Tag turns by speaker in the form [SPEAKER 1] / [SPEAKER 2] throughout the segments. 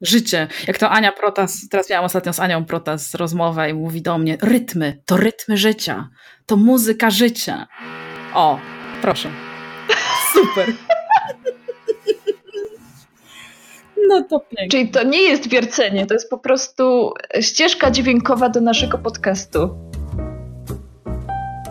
[SPEAKER 1] Życie. Jak to Ania Protas, teraz miałam ostatnio z Anią Protas rozmowę i mówi do mnie, rytmy, to rytmy życia, to muzyka życia. O, proszę. Super.
[SPEAKER 2] No to pięknie. Czyli to nie jest wiercenie, to jest po prostu ścieżka dźwiękowa do naszego podcastu.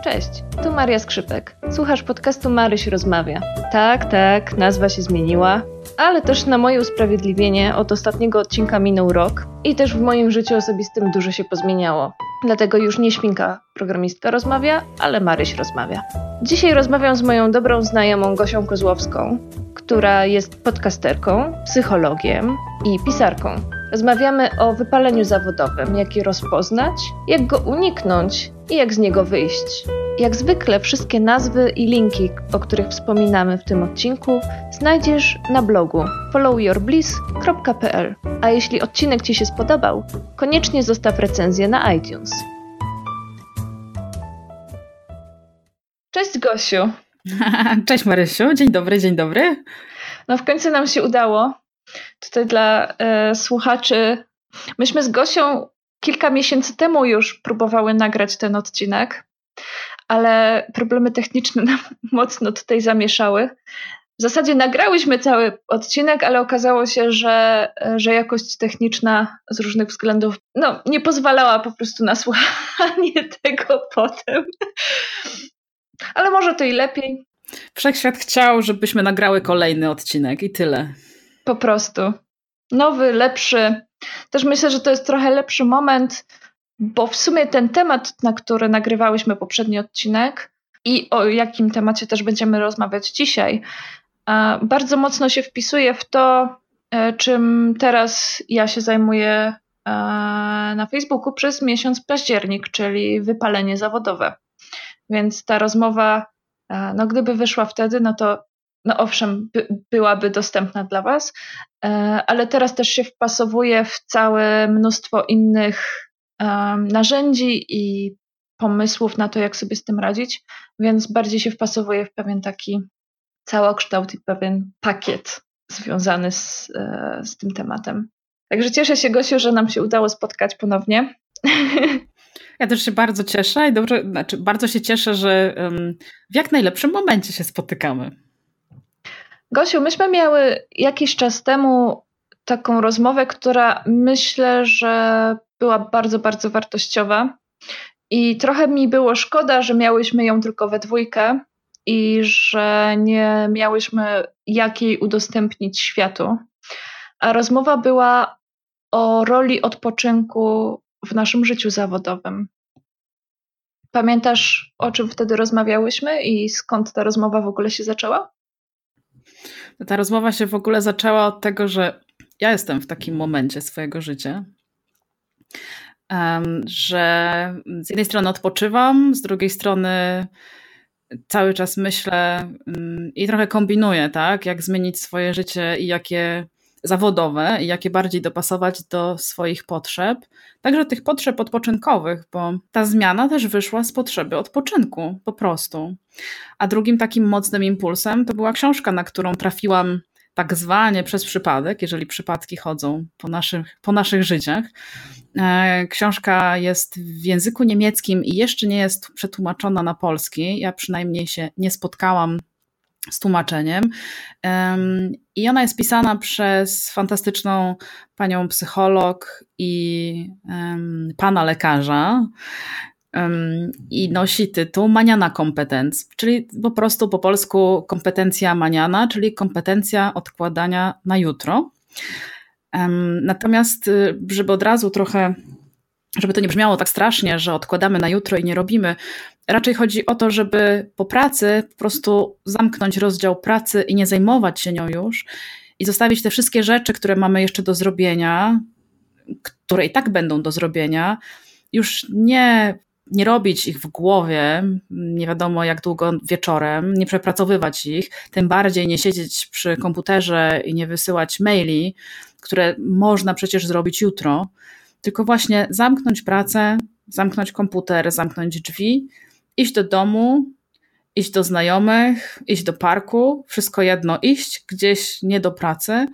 [SPEAKER 2] Cześć, tu Maria Skrzypek. Słuchasz podcastu Maryś Rozmawia. Tak, tak, nazwa się zmieniła, ale też na moje usprawiedliwienie od ostatniego odcinka minął rok i też w moim życiu osobistym dużo się pozmieniało. Dlatego już nie świnka programistka rozmawia, ale Maryś rozmawia. Dzisiaj rozmawiam z moją dobrą znajomą Gosią Kozłowską, która jest podcasterką, psychologiem i pisarką. Rozmawiamy o wypaleniu zawodowym, jak je rozpoznać, jak go uniknąć i jak z niego wyjść. Jak zwykle wszystkie nazwy i linki, o których wspominamy w tym odcinku, znajdziesz na blogu followyourbliss.pl. A jeśli odcinek Ci się spodobał, koniecznie zostaw recenzję na iTunes. Cześć Gosiu.
[SPEAKER 1] Cześć Marysiu, dzień dobry, dzień dobry.
[SPEAKER 2] No w końcu nam się udało. Tutaj dla e, słuchaczy. Myśmy z Gosią kilka miesięcy temu już próbowały nagrać ten odcinek, ale problemy techniczne nam mocno tutaj zamieszały. W zasadzie nagrałyśmy cały odcinek, ale okazało się, że, że jakość techniczna z różnych względów no, nie pozwalała po prostu na słuchanie tego potem. Ale może to i lepiej.
[SPEAKER 1] Wszechświat chciał, żebyśmy nagrały kolejny odcinek i tyle.
[SPEAKER 2] Po prostu. Nowy, lepszy. Też myślę, że to jest trochę lepszy moment, bo w sumie ten temat, na który nagrywałyśmy poprzedni odcinek i o jakim temacie też będziemy rozmawiać dzisiaj, bardzo mocno się wpisuje w to, e, czym teraz ja się zajmuję e, na Facebooku przez miesiąc październik, czyli wypalenie zawodowe. Więc ta rozmowa, e, no gdyby wyszła wtedy, no to no owszem, by, byłaby dostępna dla Was, ale teraz też się wpasowuje w całe mnóstwo innych narzędzi i pomysłów na to, jak sobie z tym radzić, więc bardziej się wpasowuje w pewien taki całokształt i pewien pakiet związany z, e, z tym tematem. Także cieszę się, Gosiu, że nam się udało spotkać ponownie.
[SPEAKER 1] Ja też się bardzo cieszę i dobrze, znaczy bardzo się cieszę, że w jak najlepszym momencie się spotykamy.
[SPEAKER 2] Gosiu, myśmy miały jakiś czas temu taką rozmowę, która myślę, że była bardzo, bardzo wartościowa. I trochę mi było szkoda, że miałyśmy ją tylko we dwójkę i że nie miałyśmy jak jej udostępnić światu. A rozmowa była o roli odpoczynku w naszym życiu zawodowym. Pamiętasz, o czym wtedy rozmawiałyśmy i skąd ta rozmowa w ogóle się zaczęła?
[SPEAKER 1] Ta rozmowa się w ogóle zaczęła od tego, że ja jestem w takim momencie swojego życia, że z jednej strony odpoczywam, z drugiej strony cały czas myślę mm, i trochę kombinuję, tak, jak zmienić swoje życie i jakie zawodowe i jakie bardziej dopasować do swoich potrzeb, także tych potrzeb odpoczynkowych, bo ta zmiana też wyszła z potrzeby odpoczynku po prostu. A drugim takim mocnym impulsem to była książka, na którą trafiłam tak zwanie przez przypadek, jeżeli przypadki chodzą po naszych, po naszych życiach. E, książka jest w języku niemieckim i jeszcze nie jest przetłumaczona na polski. Ja przynajmniej się nie spotkałam z tłumaczeniem. I ona jest pisana przez fantastyczną panią psycholog i pana lekarza i nosi tytuł Maniana Kompetenc, czyli po prostu po polsku kompetencja maniana, czyli kompetencja odkładania na jutro. Natomiast, y, żeby od razu trochę, żeby to nie brzmiało tak strasznie, że odkładamy na jutro i nie robimy, raczej chodzi o to, żeby po pracy po prostu zamknąć rozdział pracy i nie zajmować się nią już i zostawić te wszystkie rzeczy, które mamy jeszcze do zrobienia, które i tak będą do zrobienia, już nie nie robić ich w głowie, nie wiadomo jak długo wieczorem, nie przepracowywać ich, tym bardziej nie siedzieć przy komputerze i nie wysyłać maili, które można przecież zrobić jutro, tylko właśnie zamknąć pracę, zamknąć komputer, zamknąć drzwi, iść do domu, iść do znajomych, iść do parku, wszystko jedno, iść gdzieś nie do pracy,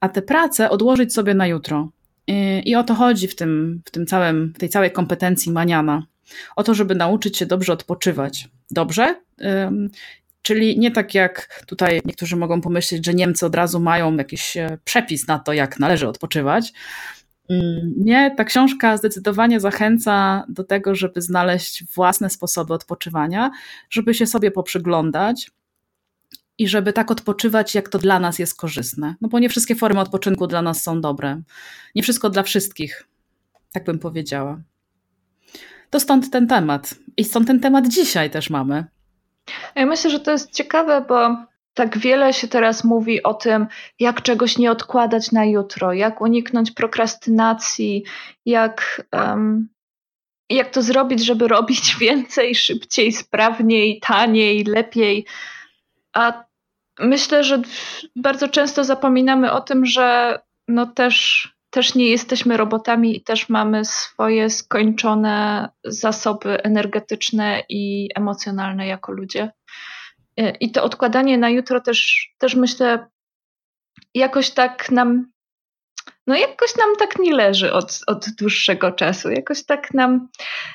[SPEAKER 1] a tę pracę odłożyć sobie na jutro. I, i o to chodzi w, tym, w, tym całym, w tej całej kompetencji maniana. O to, żeby nauczyć się dobrze odpoczywać. Dobrze? Czyli nie tak jak tutaj niektórzy mogą pomyśleć, że Niemcy od razu mają jakiś e, przepis na to, jak należy odpoczywać. Mm, nie, ta książka zdecydowanie zachęca do tego, żeby znaleźć własne sposoby odpoczywania, żeby się sobie poprzyglądać i żeby tak odpoczywać, jak to dla nas jest korzystne. No bo nie wszystkie formy odpoczynku dla nas są dobre. Nie wszystko dla wszystkich, tak bym powiedziała. To stąd ten temat. I stąd ten temat dzisiaj też mamy.
[SPEAKER 2] Ja myślę, że to jest ciekawe, bo tak wiele się teraz mówi o tym, jak czegoś nie odkładać na jutro, jak uniknąć prokrastynacji, jak, um, jak to zrobić, żeby robić więcej, szybciej, sprawniej, taniej, lepiej. A myślę, że bardzo często zapominamy o tym, że no też, też nie jesteśmy robotami i też mamy swoje skończone zasoby energetyczne i emocjonalne jako ludzie. I to odkładanie na jutro też, też myślę, jakoś tak nam, no jakoś nam tak nie leży od, od dłuższego czasu. Jakoś tak nam,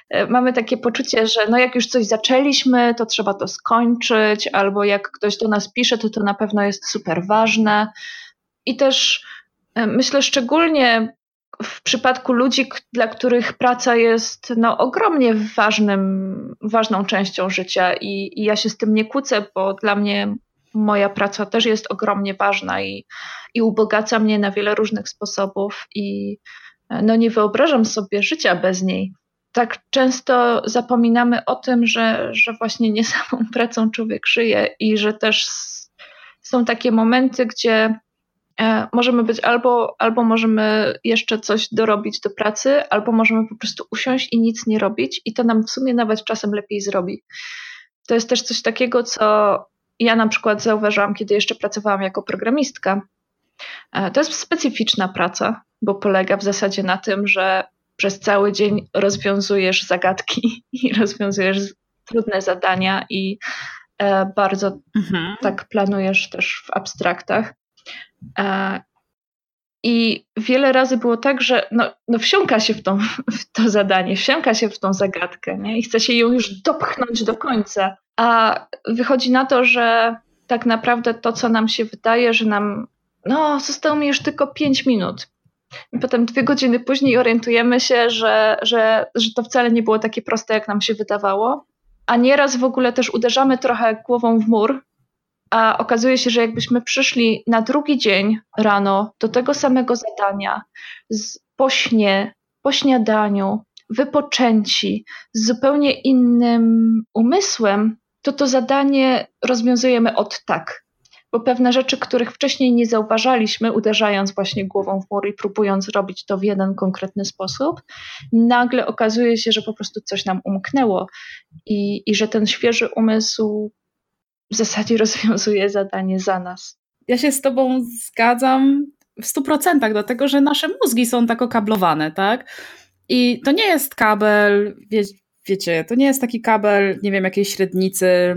[SPEAKER 2] e, mamy takie poczucie, że no jak już coś zaczęliśmy, to trzeba to skończyć, albo jak ktoś do nas pisze, to to na pewno jest super ważne. I też e, myślę szczególnie w przypadku ludzi, dla których praca jest no, ogromnie ważnym, ważną częścią życia i, i, ja się z tym nie kłócę, bo dla mnie moja praca też jest ogromnie ważna i, i ubogaca mnie na wiele różnych sposobów i no, nie wyobrażam sobie życia bez niej. Tak często zapominamy o tym, że, że właśnie nie samą pracą człowiek żyje i że też są takie momenty, gdzie E, możemy być albo, albo możemy jeszcze coś dorobić do pracy, albo możemy po prostu usiąść i nic nie robić, i to nam w sumie nawet czasem lepiej zrobi. To jest też coś takiego, co ja na przykład zauważyłam, kiedy jeszcze pracowałam jako programistka. E, to jest specyficzna praca, bo polega w zasadzie na tym, że przez cały dzień rozwiązujesz zagadki i rozwiązujesz trudne zadania i e, bardzo mhm. tak planujesz też w abstraktach. E, I wiele razy było tak, że no, no wsiąka się w, tą, w to zadanie, wsiąka się w tą zagadkę nie? i chce się ją już dopchnąć do końca. A wychodzi na to, że tak naprawdę to, co nam się wydaje, że nam, no, zostało mi już tylko 5 minut. I potem dwie godziny później orientujemy się, że, że, że to wcale nie było takie proste, jak nam się wydawało. A nieraz w ogóle też uderzamy trochę głową w mur, a okazuje się, że jakbyśmy przyszli na drugi dzień rano do tego samego zadania, z, po śnie, po śniadaniu, wypoczęci, z zupełnie innym umysłem, to to zadanie rozwiązujemy od tak. Bo pewne rzeczy, których wcześniej nie zauważaliśmy, uderzając właśnie głową w mur i próbując robić to w jeden konkretny sposób, nagle okazuje się, że po prostu coś nam umknęło i, i że ten świeży umysł w zasadzie rozwiązuje zadanie za nas.
[SPEAKER 1] Ja się z Tobą zgadzam w stu procentach, dlatego że nasze mózgi są tak okablowane, tak? I to nie jest kabel, wie, wiecie, to nie jest taki kabel, nie wiem, jakiejś średnicy,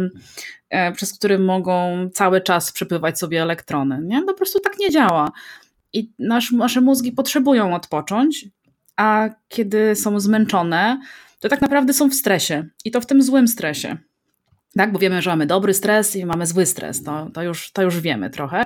[SPEAKER 1] e, przez który mogą cały czas przepływać sobie elektrony. Nie? Po prostu tak nie działa. I nasz, nasze mózgi potrzebują odpocząć, a kiedy są zmęczone, to tak naprawdę są w stresie. I to w tym złym stresie tak? bo wiemy, że mamy dobry stres i mamy zły stres, to, to, już, to już wiemy trochę.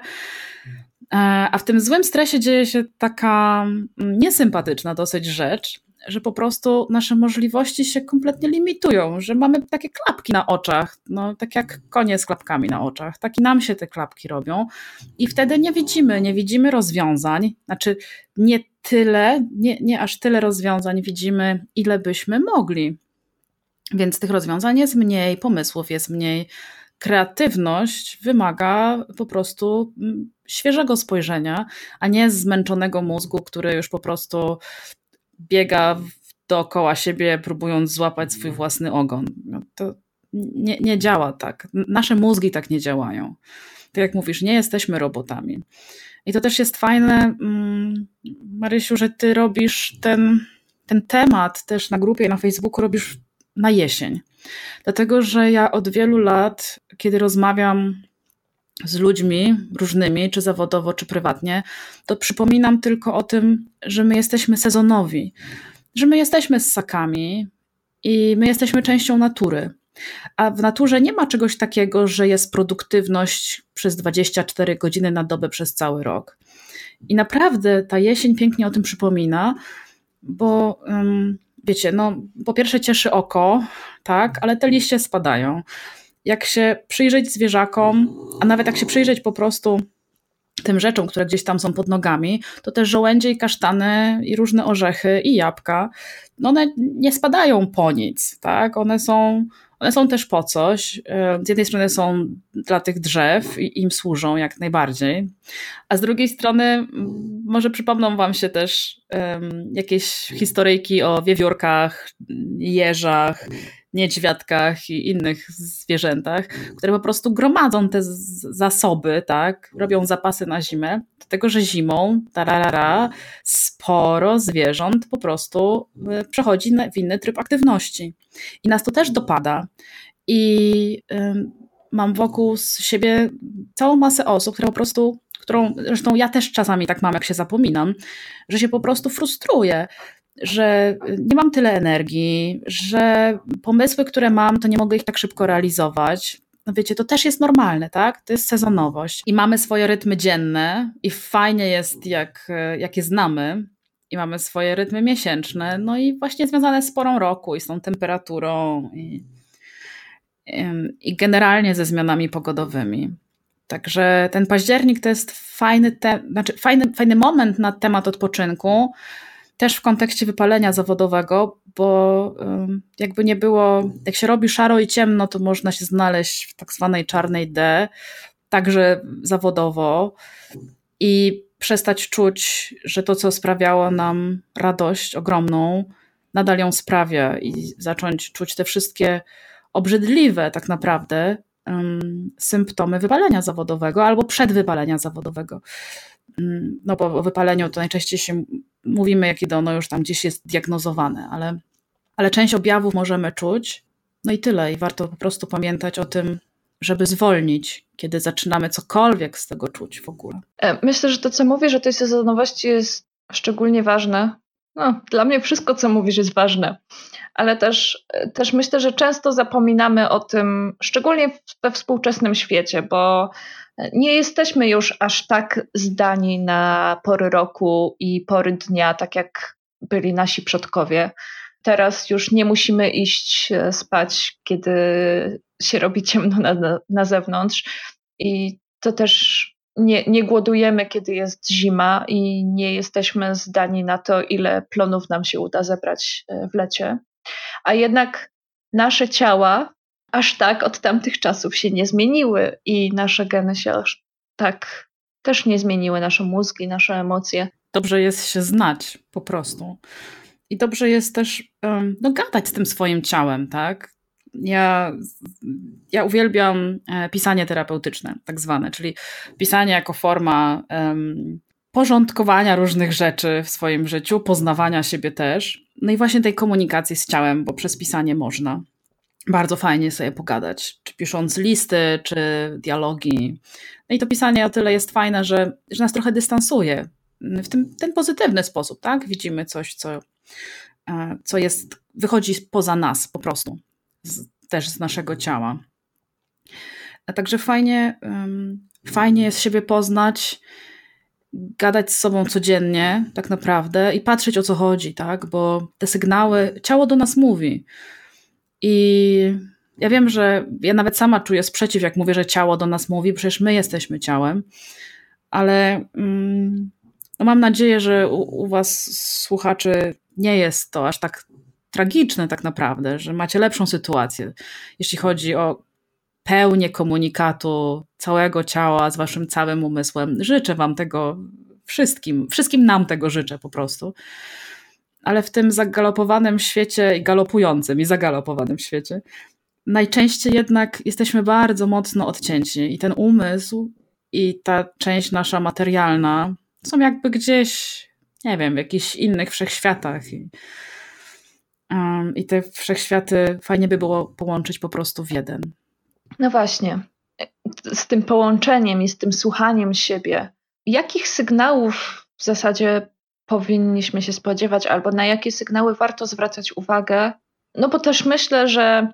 [SPEAKER 1] E, a w tym złym stresie dzieje się taka mm, niesympatyczna dosyć rzecz, że po prostu nasze możliwości się kompletnie limitują, że mamy takie klapki na oczach, no tak jak konie z klapkami na oczach, tak i nam się te klapki robią i wtedy nie widzimy, nie widzimy rozwiązań, znaczy nie tyle, nie, nie aż tyle rozwiązań widzimy, ile byśmy mogli. Więc tych rozwiązań jest mniej, pomysłów jest mniej. Kreatywność wymaga po prostu mm, świeżego spojrzenia, a nie zmęczonego mózgu, który już po prostu biega dookoła siebie, próbując złapać swój własny ogon. No to nie, nie działa tak. Nasze mózgi tak nie działają. Tak jak mówisz, nie jesteśmy robotami. I to też jest fajne, mm, Marysiu, że ty robisz ten, ten temat też na grupie na Facebooku, robisz na jesień. Dlatego, że ja od wielu lat, kiedy rozmawiam z ludźmi różnymi, czy zawodowo, czy prywatnie, to przypominam tylko o tym, że my jesteśmy sezonowi, że my jesteśmy ssakami i my jesteśmy częścią natury. A w naturze nie ma czegoś takiego, że jest produktywność przez 24 godziny na dobę przez cały rok. I naprawdę ta jesień pięknie o tym przypomina, bo um, wiecie, no po pierwsze cieszy oko, tak, ale te liście spadają. Jak się przyjrzeć zwierzakom, a nawet jak się przyjrzeć po prostu tym rzeczom, które gdzieś tam są pod nogami, to też żołędzie i kasztany i różne orzechy i jabłka, no one nie spadają po nic, tak? One są one są też po coś. E, z jednej strony są dla tych drzew i im służą jak najbardziej, a z drugiej strony może przypomną wam się też um, jakieś historyjki o wiewiórkach, jeżach, niedźwiadkach i innych zwierzętach, które po prostu gromadzą te zasoby, tak, robią zapasy na zimę, dlatego że zimą, tararara, sporo zwierząt po prostu y, przechodzi w inny tryb aktywności. I nas to też dopada. I mam wokół siebie całą masę osób, które po prostu którą zresztą ja też czasami tak mam, jak się zapominam, że się po prostu frustruję, że nie mam tyle energii, że pomysły, które mam, to nie mogę ich tak szybko realizować. No wiecie, to też jest normalne, tak? To jest sezonowość. I mamy swoje rytmy dzienne i fajnie jest, jak, jak je znamy. I mamy swoje rytmy miesięczne, no i właśnie związane z porą roku i z tą temperaturą i, i generalnie ze zmianami pogodowymi. Także ten październik to jest fajny, te, znaczy fajny, fajny moment na temat odpoczynku, też w kontekście wypalenia zawodowego, bo jakby nie było, jak się robi szaro i ciemno, to można się znaleźć w tak zwanej czarnej D, także zawodowo i przestać czuć, że to, co sprawiało nam radość ogromną, nadal ją sprawia i zacząć czuć te wszystkie obrzydliwe tak naprawdę symptomy wypalenia zawodowego albo przedwypalenia zawodowego. Um, no bo o wypaleniu to najczęściej się mówimy, jakie ono już tam gdzieś jest diagnozowane, ale, ale część objawów możemy czuć. No i tyle. I warto po prostu pamiętać o tym, żeby zwolnić, kiedy zaczynamy cokolwiek z tego czuć w ogóle.
[SPEAKER 2] E, myślę, że to, co mówisz o tej sezonowości jest szczególnie ważne. No, dla mnie wszystko, co mówisz, jest ważne, ale też, też myślę, że często zapominamy o tym, szczególnie we współczesnym świecie, bo nie jesteśmy już aż tak zdani na pory roku i pory dnia, tak jak byli nasi przodkowie. Teraz już nie musimy iść e, spać, kiedy się robi ciemno na, na zewnątrz. I to też nie, nie głodujemy, kiedy jest zima i nie jesteśmy zdani na to, ile plonów nam się uda zebrać e, w lecie. A jednak nasze ciała aż tak od tamtych czasów się nie zmieniły i nasze geny się aż tak też nie zmieniły, nasze mózgi, nasze emocje.
[SPEAKER 1] Dobrze jest się znać po prostu. I dobrze jest też no, gadać z tym swoim ciałem, tak? Ja, ja uwielbiam e, pisanie terapeutyczne, tak zwane, czyli pisanie jako forma um, porządkowania różnych rzeczy w swoim życiu, poznawania siebie też. No i właśnie tej komunikacji z ciałem, bo przez pisanie można bardzo fajnie sobie pogadać, czy pisząc listy, czy dialogi. No i to pisanie o tyle jest fajne, że, że nas trochę dystansuje w tym, ten pozytywny sposób, tak? Widzimy coś, co, e, co jest, wychodzi poza nas po prostu, z, też z naszego ciała. A także fajnie, fajnie jest siebie poznać, gadać z sobą codziennie, tak naprawdę, i patrzeć o co chodzi, tak? Bo te sygnały, ciało do nas mówi. I ja wiem, że ja nawet sama czuję sprzeciw, jak mówię, że ciało do nas mówi, przecież my jesteśmy ciałem, ale mm, no mam nadzieję, że u, u Was, słuchaczy, nie jest to aż tak tragiczne, tak naprawdę, że macie lepszą sytuację, jeśli chodzi o pełnię komunikatu całego ciała z Waszym całym umysłem. Życzę Wam tego wszystkim, wszystkim nam tego życzę po prostu ale w tym zagalopowanym świecie i galopującym i zagalopowanym świecie najczęściej jednak jesteśmy bardzo mocno odcięci i ten umysł i ta część nasza materialna są jakby gdzieś, nie wiem, w jakichś innych wszechświatach. I, um, I te wszechświaty fajnie by było połączyć po prostu w jeden.
[SPEAKER 2] No właśnie. z tym połączeniem i z tym słuchaniem siebie, jakich sygnałów w zasadzie powinniśmy się spodziewać, albo na jakie sygnały warto zwracać uwagę? No bo też myślę, że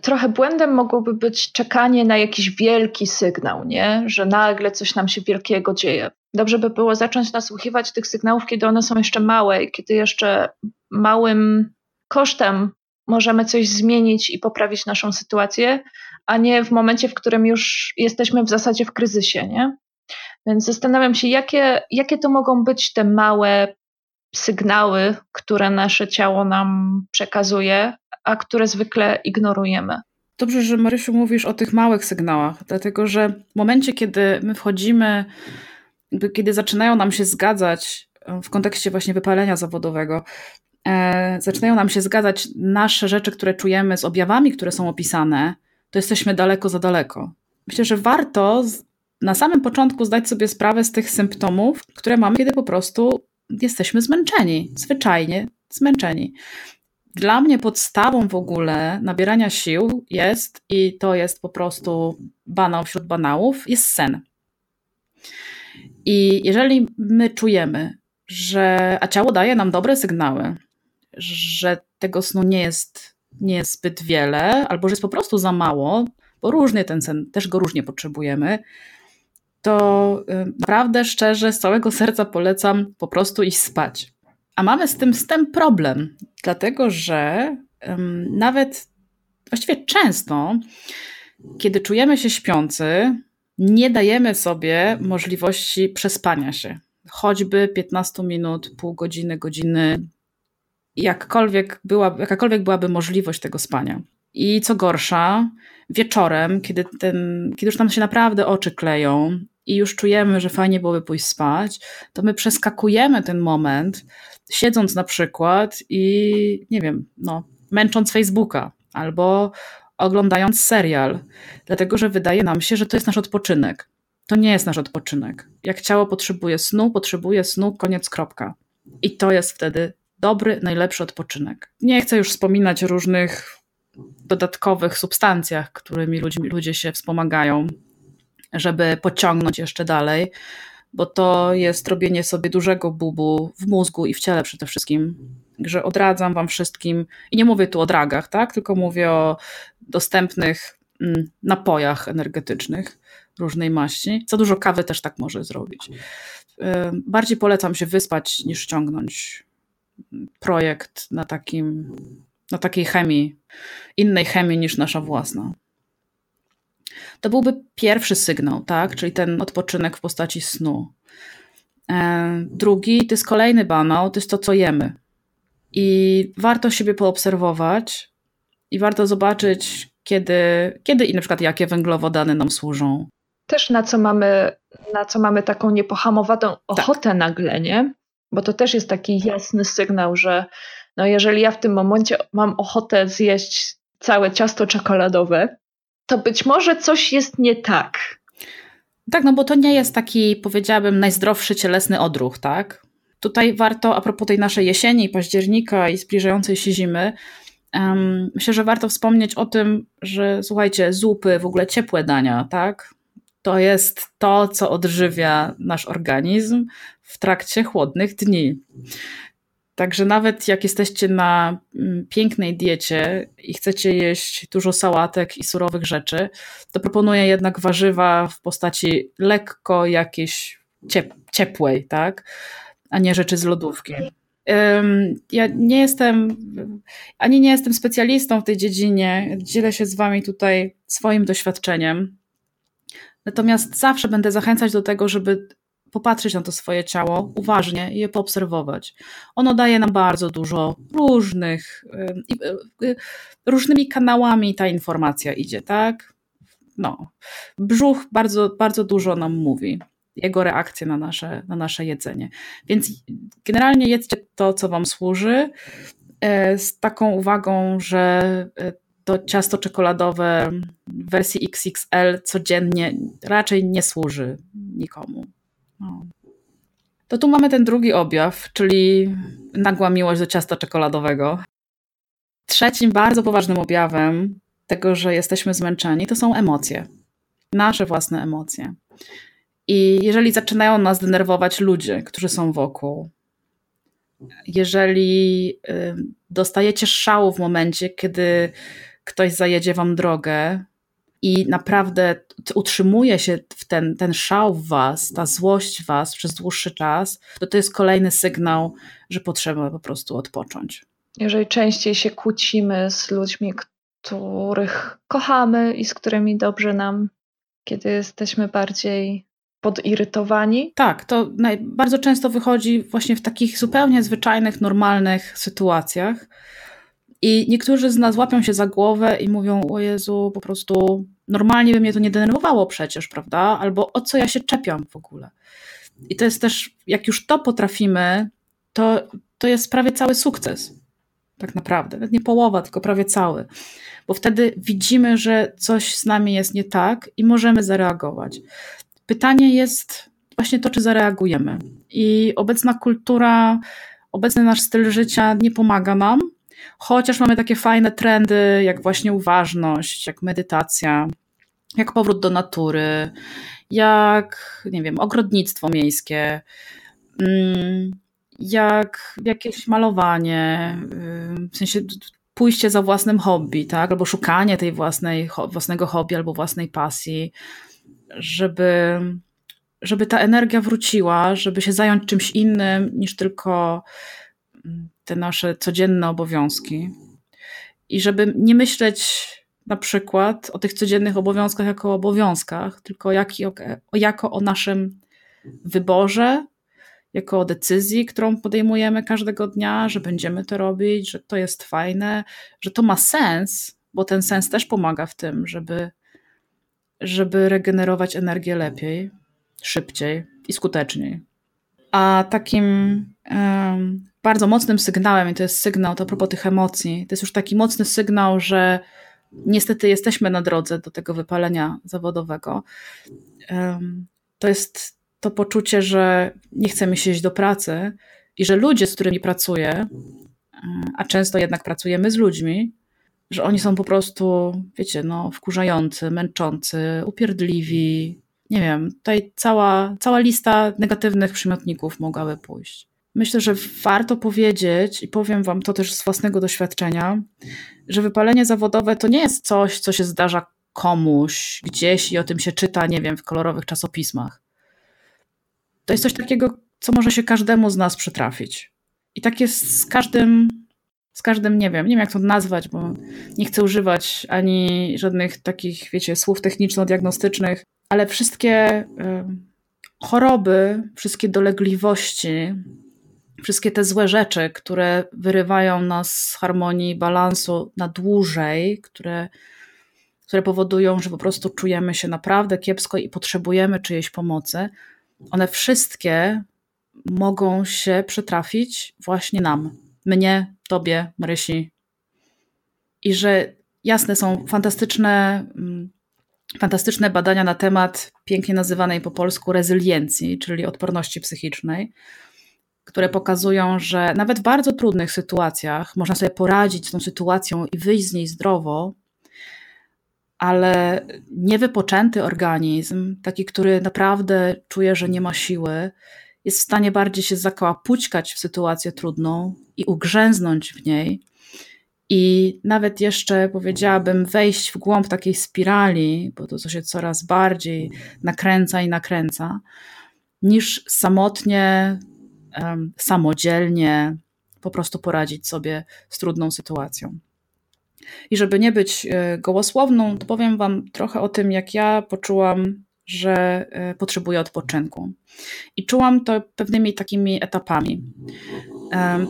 [SPEAKER 2] trochę błędem mogłoby być czekanie na jakiś wielki sygnał, nie? że nagle coś nam się wielkiego dzieje. Dobrze by było zacząć nasłuchiwać tych sygnałów, kiedy one są jeszcze małe i kiedy jeszcze małym kosztem możemy coś zmienić i poprawić naszą sytuację, a nie w momencie, w którym już jesteśmy w zasadzie w kryzysie. Nie? Więc zastanawiam się, jakie, jakie to mogą być te małe sygnały, które nasze ciało nam przekazuje, a które zwykle ignorujemy.
[SPEAKER 1] Dobrze, że Marysiu mówisz o tych małych sygnałach, dlatego że w momencie, kiedy my wchodzimy, kiedy zaczynają nam się zgadzać w kontekście właśnie wypalenia zawodowego, e, zaczynają nam się zgadzać nasze rzeczy, które czujemy z objawami, które są opisane, to jesteśmy daleko za daleko. Myślę, że warto na samym początku zdać sobie sprawę z tych symptomów, które mamy, kiedy po prostu jesteśmy zmęczeni, zwyczajnie zmęczeni. Dla mnie podstawą w ogóle nabierania sił jest, i to jest po prostu banał wśród banałów, jest sen. I jeżeli my czujemy, że, a ciało daje nam dobre sygnały, że tego snu nie jest, nie jest zbyt wiele, albo że jest po prostu za mało, bo różnie ten sen, też go różnie potrzebujemy, to y, naprawdę szczerze, z całego serca polecam po prostu iść spać. A mamy z tym, z tym problem, dlatego że um, nawet właściwie często, kiedy czujemy się śpiący, nie dajemy sobie możliwości przespania się. Choćby 15 minut, pół godziny, godziny, jakkolwiek była, jakakolwiek byłaby możliwość tego spania. I co gorsza, wieczorem, kiedy, ten, kiedy już nam się naprawdę oczy kleją i już czujemy, że fajnie byłoby pójść spać, to my przeskakujemy ten moment, siedząc na przykład i nie wiem, no, męcząc Facebooka albo oglądając serial, dlatego że wydaje nam się, że to jest nasz odpoczynek. To nie jest nasz odpoczynek. Jak ciało potrzebuje snu, potrzebuje snu, koniec, kropka. I to jest wtedy dobry, najlepszy odpoczynek. Nie chcę już wspominać o różnych dodatkowych substancjach, którymi ludzi, ludzie się wspomagają, żeby pociągnąć jeszcze dalej, bo to jest robienie sobie dużego bubu w mózgu i w ciele przede wszystkim. Że odradzam Wam wszystkim, i nie mówię tu o dragach, tak? tylko mówię o dostępnych mm, napojach energetycznych różnej maści. Za dużo kawy też tak może zrobić. Bardziej polecam się wyspać niż ciągnąć projekt na, takim, na takiej chemii, innej chemii niż nasza własna. To byłby pierwszy sygnał, tak? czyli ten odpoczynek w postaci snu. E, drugi to jest kolejny banał, to jest to, co jemy. I warto siebie poobserwować i warto zobaczyć, kiedy, kiedy i na przykład jakie węglowodany nam służą.
[SPEAKER 2] Też na co mamy, na co mamy taką niepohamowaną tak. ochotę tak. nagle, nie? Bo to też jest taki jasny sygnał, że no jeżeli ja w tym momencie mam ochotę zjeść całe ciasto czekoladowe, to być może coś jest nie tak.
[SPEAKER 1] Tak, no bo to nie jest taki, powiedziałabym, najzdrowszy cielesny odruch, tak? Tutaj warto, a propos tej naszej jesieni, października i zbliżającej się zimy, um, myślę, że warto wspomnieć o tym, że słuchajcie, zupy, w ogóle ciepłe dania, tak? To jest to, co odżywia nasz organizm w trakcie chłodnych dni. Także nawet jak jesteście na mm, pięknej diecie i chcecie jeść dużo sałatek i surowych rzeczy, to proponuję jednak warzywa w postaci lekko jakiejś ciep ciepłej, tak? A nie rzeczy z lodówki. Ja nie jestem, ani nie jestem specjalistą w tej dziedzinie. Dzielę się z Wami tutaj swoim doświadczeniem. Natomiast zawsze będę zachęcać do tego, żeby popatrzeć na to swoje ciało uważnie i je poobserwować. Ono daje nam bardzo dużo różnych, y, y, różnymi kanałami ta informacja idzie, tak? No. Brzuch bardzo, bardzo dużo nam mówi. Jego reakcje na nasze, na nasze jedzenie. Więc generalnie jedzcie to, co Wam służy, e, z taką uwagą, że e, to ciasto czekoladowe w wersji XXL codziennie raczej nie służy nikomu. No. To tu mamy ten drugi objaw, czyli nagła miłość do ciasta czekoladowego. Trzecim bardzo poważnym objawem tego, że jesteśmy zmęczeni, to są emocje. nasze własne emocje. I jeżeli zaczynają nas denerwować ludzie, którzy są wokół, jeżeli y, dostajecie szału w momencie, kiedy ktoś zajedzie wam drogę i naprawdę utrzymuje się w ten, ten szał w was, ta złość w was przez dłuższy czas, to to jest kolejny sygnał, że potrzeba po prostu odpocząć.
[SPEAKER 2] Jeżeli częściej się kłócimy z ludźmi, których kochamy i z którymi dobrze nam, kiedy jesteśmy bardziej podirytowani.
[SPEAKER 1] Tak, to naj, bardzo często wychodzi właśnie w takich zupełnie zwyczajnych, normalnych sytuacjach. I niektórzy z nas łapią się za głowę i mówią: O Jezu, po prostu normalnie by mnie to nie denerwowało przecież, prawda? Albo o co ja się czepiam w ogóle. I to jest też, jak już to potrafimy, to, to jest prawie cały sukces. Tak naprawdę. Nawet nie połowa, tylko prawie cały. Bo wtedy widzimy, że coś z nami jest nie tak i możemy zareagować. Pytanie jest właśnie to, czy zareagujemy. I obecna kultura, obecny nasz styl życia nie pomaga nam, chociaż mamy takie fajne trendy, jak właśnie uważność, jak medytacja, jak powrót do natury, jak, nie wiem, ogrodnictwo miejskie, mm, jak jakieś malowanie, w sensie pójście za własnym hobby, tak? albo szukanie tej własnej, własnego hobby albo własnej pasji żeby, żeby ta energia wróciła, żeby się zająć czymś innym niż tylko mm, te nasze codzienne obowiązki. I żeby nie myśleć na przykład o tych codziennych obowiązkach jako o obowiązkach, tylko jak, jako o naszym wyborze, jako o decyzji, którą podejmujemy każdego dnia, że będziemy to robić, że to jest fajne, że to ma sens, bo ten sens też pomaga w tym, żeby żeby regenerować energię lepiej, szybciej i skuteczniej. A takim um, bardzo mocnym sygnałem, i to jest sygnał, to a propos tych emocji, to jest już taki mocny sygnał, że niestety jesteśmy na drodze do tego wypalenia zawodowego. To jest to poczucie, że nie chcemy się iść do pracy i że ludzie, z którymi pracuję, a często jednak pracujemy z ludźmi, że oni są po prostu, wiecie, no, wkurzający, męczący, upierdliwi. Nie wiem, tutaj cała, cała lista negatywnych przymiotników mogłaby pójść. Myślę, że warto powiedzieć, i powiem Wam to też z własnego doświadczenia, że wypalenie zawodowe to nie jest coś, co się zdarza komuś gdzieś i o tym się czyta, nie wiem, w kolorowych czasopismach. To jest coś takiego, co może się każdemu z nas przytrafić. I tak jest z każdym z każdym, nie wiem, nie wiem jak to nazwać, bo nie chcę używać ani żadnych takich, wiecie, słów techniczno-diagnostycznych, ale wszystkie y, choroby, wszystkie dolegliwości, wszystkie te złe rzeczy, które wyrywają nas z harmonii, balansu na dłużej, które, które powodują, że po prostu czujemy się naprawdę kiepsko i potrzebujemy czyjejś pomocy, one wszystkie mogą się przytrafić właśnie nam mnie, tobie, Marysi. I że jasne są fantastyczne, mm, fantastyczne badania na temat pięknie nazywanej po polsku rezyliencji, czyli odporności psychicznej, które pokazują, że nawet w bardzo trudnych sytuacjach można sobie poradzić z tą sytuacją i wyjść z niej zdrowo, ale niewypoczęty organizm, taki, który naprawdę czuje, że nie ma siły, jest w stanie bardziej się zakołapućkać w sytuację trudną i ugrzęznąć w niej. I nawet jeszcze powiedziałabym wejść w głąb takiej spirali, bo to, co się coraz bardziej nakręca i nakręca, niż samotnie, samodzielnie po prostu poradzić sobie z trudną sytuacją. I żeby nie być e, gołosłowną, to powiem Wam trochę o tym, jak ja poczułam że e, potrzebuję odpoczynku. I czułam to pewnymi takimi etapami.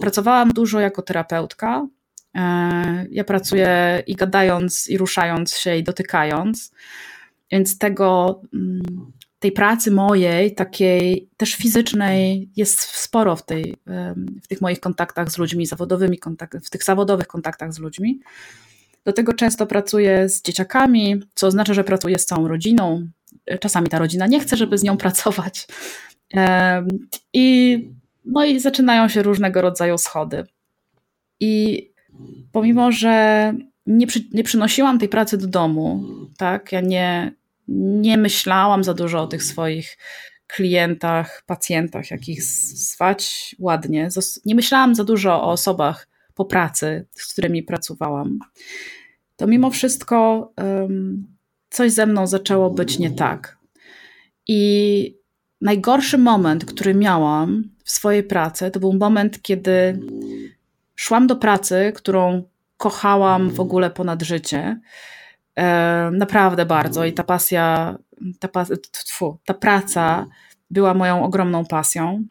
[SPEAKER 1] Pracowałam dużo jako terapeutka. E, ja pracuję i gadając, i ruszając się, i dotykając, więc tego, mm, tej pracy mojej, takiej też fizycznej, jest sporo w, tej, w tych moich kontaktach z ludźmi, zawodowymi w tych zawodowych kontaktach z ludźmi. Do tego często pracuję z dzieciakami, co oznacza, że pracuję z całą rodziną, czasami ta rodzina nie chce, żeby z nią pracować. I, no i zaczynają się różnego rodzaju schody. I pomimo, że nie, przy, nie przynosiłam tej pracy do domu, tak, ja nie, nie myślałam za dużo o tych swoich klientach, pacjentach, jak ich zwać ładnie. Nie myślałam za dużo o osobach po pracy, z którymi pracowałam. To mimo wszystko um, coś ze mną zaczęło być nie tak. I najgorszy moment, który miałam w swojej pracy, to był moment, kiedy szłam do pracy, którą kochałam w ogóle ponad życie. Naprawdę bardzo. I ta pasja, ta, tfu, ta praca była moją ogromną pasją.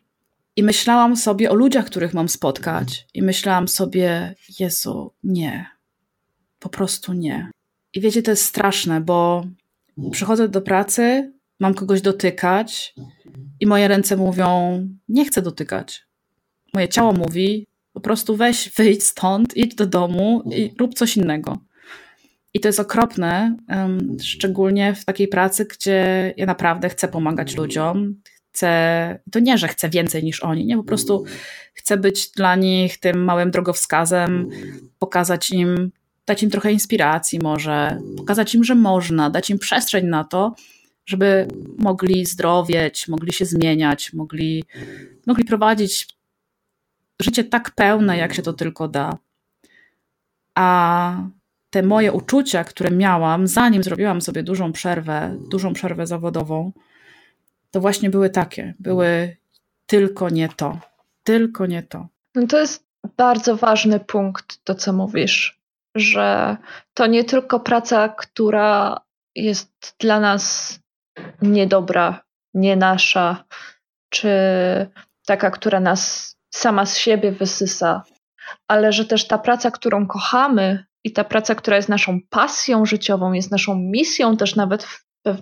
[SPEAKER 1] I myślałam sobie o ludziach, których mam spotkać. I myślałam sobie, Jezu, nie. Po prostu nie. I wiecie, to jest straszne, bo przychodzę do pracy, mam kogoś dotykać i moje ręce mówią, nie chcę dotykać. Moje ciało mówi, po prostu weź, wyjdź stąd, idź do domu i rób coś innego. I to jest okropne, szczególnie w takiej pracy, gdzie ja naprawdę chcę pomagać ludziom. Chcę, to nie, że chcę więcej niż oni, nie, po prostu chcę być dla nich tym małym drogowskazem, pokazać im, dać im trochę inspiracji może, pokazać im, że można, dać im przestrzeń na to, żeby mogli zdrowieć, mogli się zmieniać, mogli, mogli prowadzić życie tak pełne, jak się to tylko da. A te moje uczucia, które miałam, zanim zrobiłam sobie dużą przerwę, dużą przerwę zawodową, to właśnie były takie. Były tylko nie to. Tylko nie to.
[SPEAKER 2] No to jest bardzo ważny punkt, to co mówisz, że to nie tylko praca, która jest dla nas niedobra, nie nasza, czy taka, która nas sama z siebie wysysa, ale że też ta praca, którą kochamy i ta praca, która jest naszą pasją życiową, jest naszą misją też nawet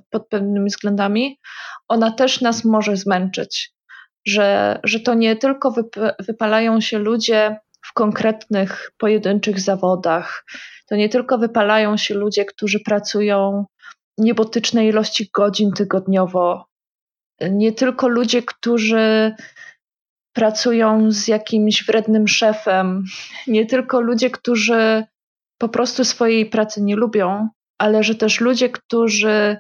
[SPEAKER 2] pod pewnymi względami, ona też nas może zmęczyć. Że, że to nie tylko wypalają się ludzie w konkretnych, pojedynczych zawodach, to nie tylko wypalają się ludzie, którzy pracują niebotyczne ilości godzin tygodniowo, nie tylko ludzie, którzy pracują z jakimś wrednym szefem, nie tylko ludzie, którzy po prostu swojej pracy nie lubią, ale że też ludzie, którzy,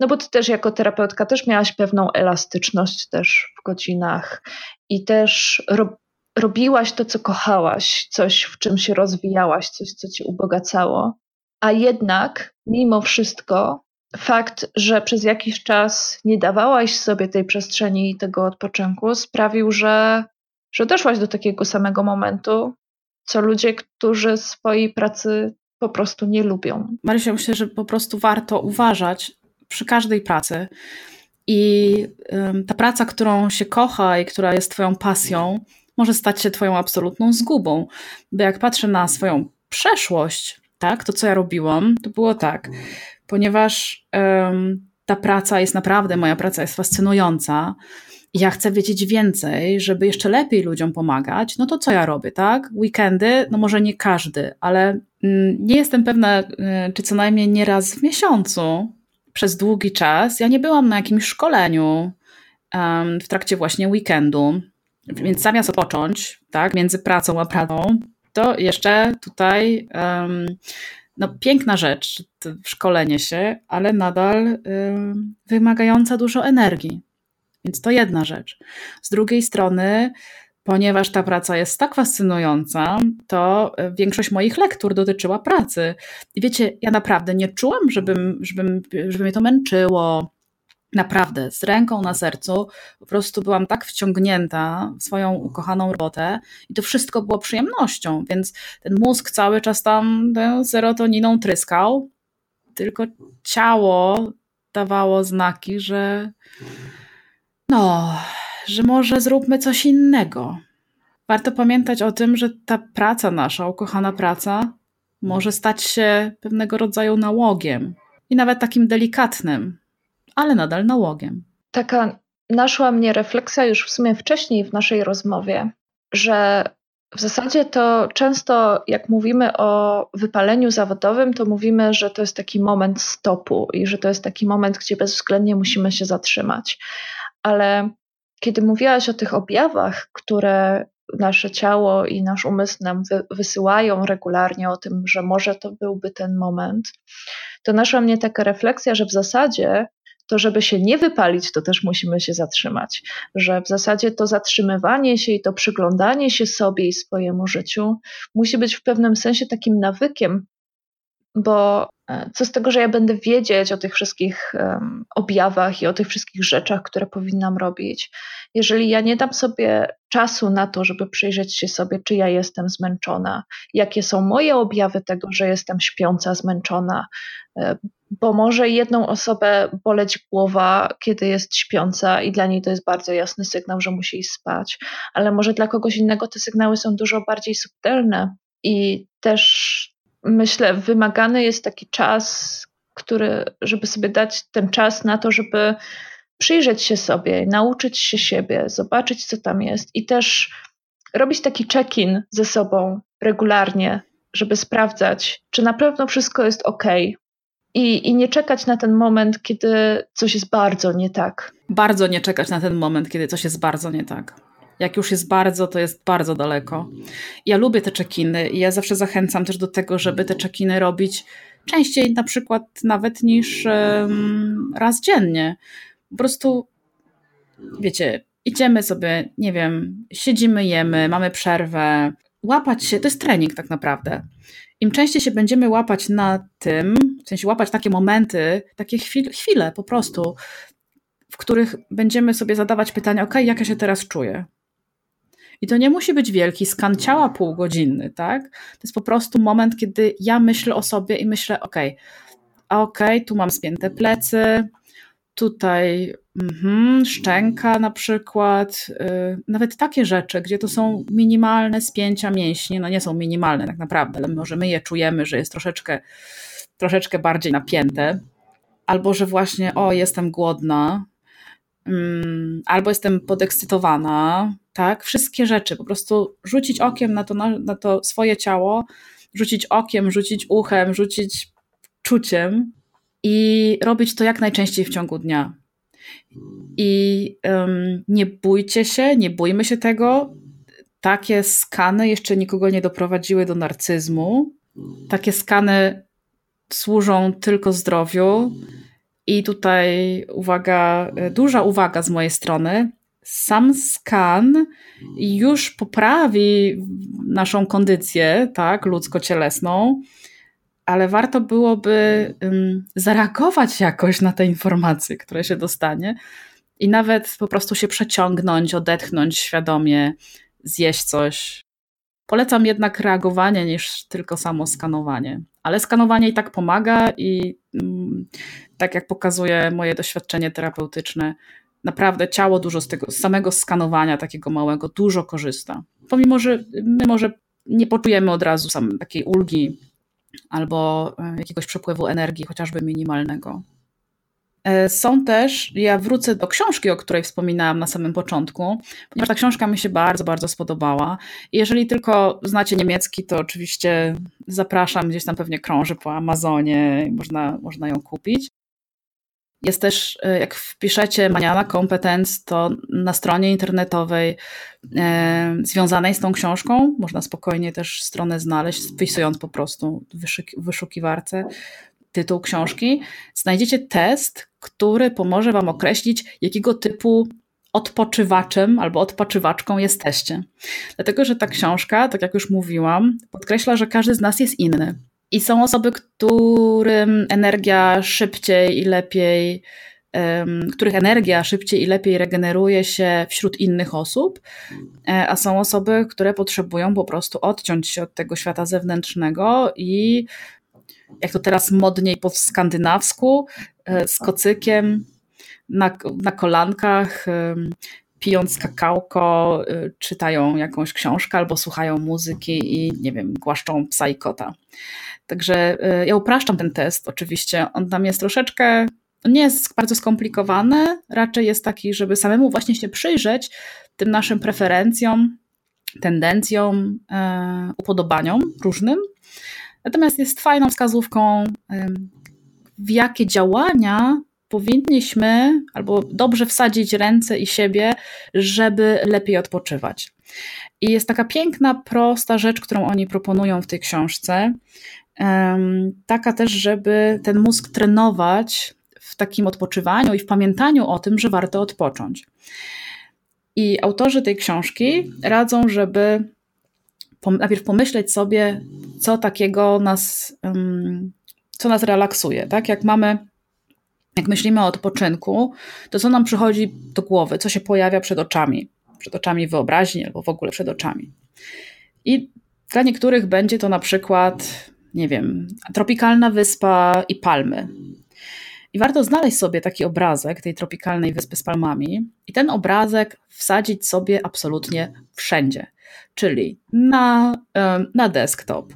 [SPEAKER 2] no bo ty też jako terapeutka też miałaś pewną elastyczność też w godzinach i też ro, robiłaś to, co kochałaś, coś, w czym się rozwijałaś, coś, co cię ubogacało, a jednak mimo wszystko fakt, że przez jakiś czas nie dawałaś sobie tej przestrzeni i tego odpoczynku, sprawił, że, że doszłaś do takiego samego momentu, co ludzie, którzy swojej pracy po prostu nie lubią.
[SPEAKER 1] Marysia, myślę, że po prostu warto uważać przy każdej pracy. I ta praca, którą się kocha i która jest Twoją pasją, może stać się Twoją absolutną zgubą. Bo jak patrzę na swoją przeszłość, tak, to co ja robiłam, to było tak ponieważ ta praca jest naprawdę, moja praca jest fascynująca. Ja chcę wiedzieć więcej, żeby jeszcze lepiej ludziom pomagać, no to co ja robię, tak? Weekendy, no może nie każdy, ale mm, nie jestem pewna, y, czy co najmniej nie raz w miesiącu przez długi czas ja nie byłam na jakimś szkoleniu um, w trakcie właśnie weekendu. Więc zamiast odpocząć, tak, między pracą a pracą, to jeszcze tutaj um, no, piękna rzecz, szkolenie się, ale nadal y, wymagająca dużo energii. Więc to jedna rzecz. Z drugiej strony, ponieważ ta praca jest tak fascynująca, to większość moich lektur dotyczyła pracy. I wiecie, ja naprawdę nie czułam, żebym, żebym, żeby mnie to męczyło, Naprawdę, z ręką na sercu, po prostu byłam tak wciągnięta w swoją ukochaną robotę i to wszystko było przyjemnością, więc ten mózg cały czas tam tę serotoniną tryskał, tylko ciało dawało znaki, że no, że może zróbmy coś innego. Warto pamiętać o tym, że ta praca nasza, ukochana praca, może stać się pewnego rodzaju nałogiem i nawet takim delikatnym, ale nadal nałogiem.
[SPEAKER 2] Taka naszła mnie refleksja już w sumie wcześniej w naszej rozmowie, że w zasadzie to często, jak mówimy o wypaleniu zawodowym, to mówimy, że to jest taki moment stopu i że to jest taki moment, gdzie bezwzględnie musimy się zatrzymać. Ale kiedy mówiłaś o tych objawach, które nasze ciało i nasz umysł nam wy, wysyłają regularnie o tym, że może to byłby ten moment, to naszła mnie taka refleksja, że w zasadzie to żeby się nie wypalić, to też musimy się zatrzymać. Że w zasadzie to zatrzymywanie się i to przyglądanie się sobie i swojemu życiu musi być w pewnym sensie takim nawykiem, bo e, co z tego, że ja będę wiedzieć o tych wszystkich um, objawach i o tych wszystkich rzeczach, które powinnam robić, jeżeli ja nie dam sobie czasu na to, żeby przyjrzeć się sobie, czy ja jestem zmęczona, jakie są moje objawy tego, że jestem śpiąca, zmęczona, e, bo może jedną osobę boleć głowa, kiedy jest śpiąca, i dla niej to jest bardzo jasny sygnał, że musi iść spać, ale może dla kogoś innego te sygnały są dużo bardziej subtelne i też myślę, wymagany jest taki czas, który, żeby sobie dać ten czas na to, żeby przyjrzeć się sobie, nauczyć się siebie, zobaczyć, co tam jest i też robić taki check-in ze sobą regularnie, żeby sprawdzać, czy na pewno wszystko jest ok. I, I nie czekać na ten moment, kiedy coś jest bardzo nie tak.
[SPEAKER 1] Bardzo nie czekać na ten moment, kiedy coś jest bardzo nie tak. Jak już jest bardzo, to jest bardzo daleko. Ja lubię te czekiny i ja zawsze zachęcam też do tego, żeby te czekiny robić częściej, na przykład nawet niż um, raz dziennie. Po prostu, wiecie, idziemy sobie, nie wiem, siedzimy, jemy, mamy przerwę. Łapać się, to jest trening tak naprawdę. Im częściej się będziemy łapać na tym, w sensie łapać takie momenty, takie chwile, chwile po prostu, w których będziemy sobie zadawać pytania, ok, jak ja się teraz czuję? I to nie musi być wielki skan ciała półgodzinny, tak? To jest po prostu moment, kiedy ja myślę o sobie i myślę, ok, ok, tu mam spięte plecy, tutaj mm, szczęka na przykład, yy, nawet takie rzeczy, gdzie to są minimalne spięcia mięśni, no nie są minimalne tak naprawdę, ale może my je czujemy, że jest troszeczkę, troszeczkę bardziej napięte, albo że właśnie, o, jestem głodna, albo jestem podekscytowana, tak, wszystkie rzeczy, po prostu rzucić okiem na to, na, na to swoje ciało, rzucić okiem, rzucić uchem, rzucić czuciem, i robić to jak najczęściej w ciągu dnia. I um, nie bójcie się, nie bójmy się tego. Takie skany jeszcze nikogo nie doprowadziły do narcyzmu. Takie skany służą tylko zdrowiu. I tutaj uwaga, duża uwaga z mojej strony. Sam skan już poprawi naszą kondycję, tak, ludzko-cielesną, ale warto byłoby um, zareagować jakoś na te informacje, które się dostanie i nawet po prostu się przeciągnąć, odetchnąć świadomie, zjeść coś. Polecam jednak reagowanie niż tylko samo skanowanie. Ale skanowanie i tak pomaga i um, tak jak pokazuje moje doświadczenie terapeutyczne, naprawdę ciało dużo z tego z samego skanowania takiego małego dużo korzysta. Pomimo, że my może nie poczujemy od razu takiej ulgi albo e, jakiegoś przepływu energii, chociażby minimalnego. E, są też, ja wrócę do książki, o której wspominałam na samym początku, ponieważ ta książka mi się bardzo, bardzo spodobała. Jeżeli tylko znacie niemiecki, to oczywiście zapraszam, gdzieś tam pewnie krąży po Amazonie, można, można ją kupić. Jest też, e, jak wpiszecie Maniana Competence, to na stronie internetowej e, związanej z tą książką, można spokojnie też stronę znaleźć, wpisując po prostu w wyszukiwarce tytuł książki, znajdziecie test, który pomoże Wam określić, jakiego typu odpoczywaczem albo odpoczywaczką jesteście. Dlatego, że ta książka, tak jak już mówiłam, podkreśla, że każdy z nas jest inny. I są osoby, którym energia szybciej i lepiej, których energia szybciej i lepiej regeneruje się wśród innych osób, e, a są osoby, które potrzebują po prostu odciąć się od tego świata zewnętrznego i jak to teraz modniej po skandynawsku, e, z kocykiem na, na kolankach, pijąc kakałko, e, czytają jakąś książkę albo słuchają muzyki i nie wiem, głaszczą psa i kota. Także y, ja upraszczam ten test oczywiście. On tam jest troszeczkę, nie jest bardzo skomplikowany, raczej jest taki, żeby samemu właśnie się przyjrzeć tym naszym preferencjom, tendencjom, e, upodobaniom różnym. Natomiast jest fajną wskazówką, w jakie działania powinniśmy albo dobrze wsadzić ręce i siebie, żeby lepiej odpoczywać. I jest taka piękna, prosta rzecz, którą oni proponują w tej książce. Taka też, żeby ten mózg trenować w takim odpoczywaniu i w pamiętaniu o tym, że warto odpocząć. I autorzy tej książki radzą, żeby najpierw pomyśleć sobie, co takiego nas, co nas relaksuje. Tak? Jak mamy, jak myślimy o odpoczynku, to co nam przychodzi do głowy, co się pojawia przed oczami, przed oczami wyobraźni albo w ogóle przed oczami. I dla niektórych będzie to na przykład, nie wiem, tropikalna wyspa i palmy. I warto znaleźć sobie taki obrazek tej tropikalnej wyspy z palmami i ten obrazek wsadzić sobie absolutnie wszędzie, czyli na, na desktop,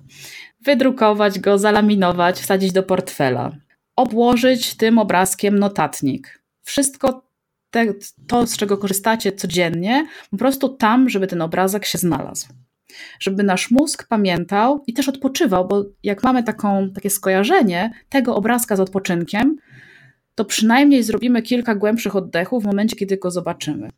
[SPEAKER 1] wydrukować go, zalaminować, wsadzić do portfela, obłożyć tym obrazkiem notatnik. Wszystko te, to, z czego korzystacie codziennie, po prostu tam, żeby ten obrazek się znalazł. Żeby nasz mózg pamiętał i też odpoczywał, bo jak mamy taką, takie skojarzenie tego obrazka z odpoczynkiem, to przynajmniej zrobimy kilka głębszych oddechów w momencie, kiedy go zobaczymy.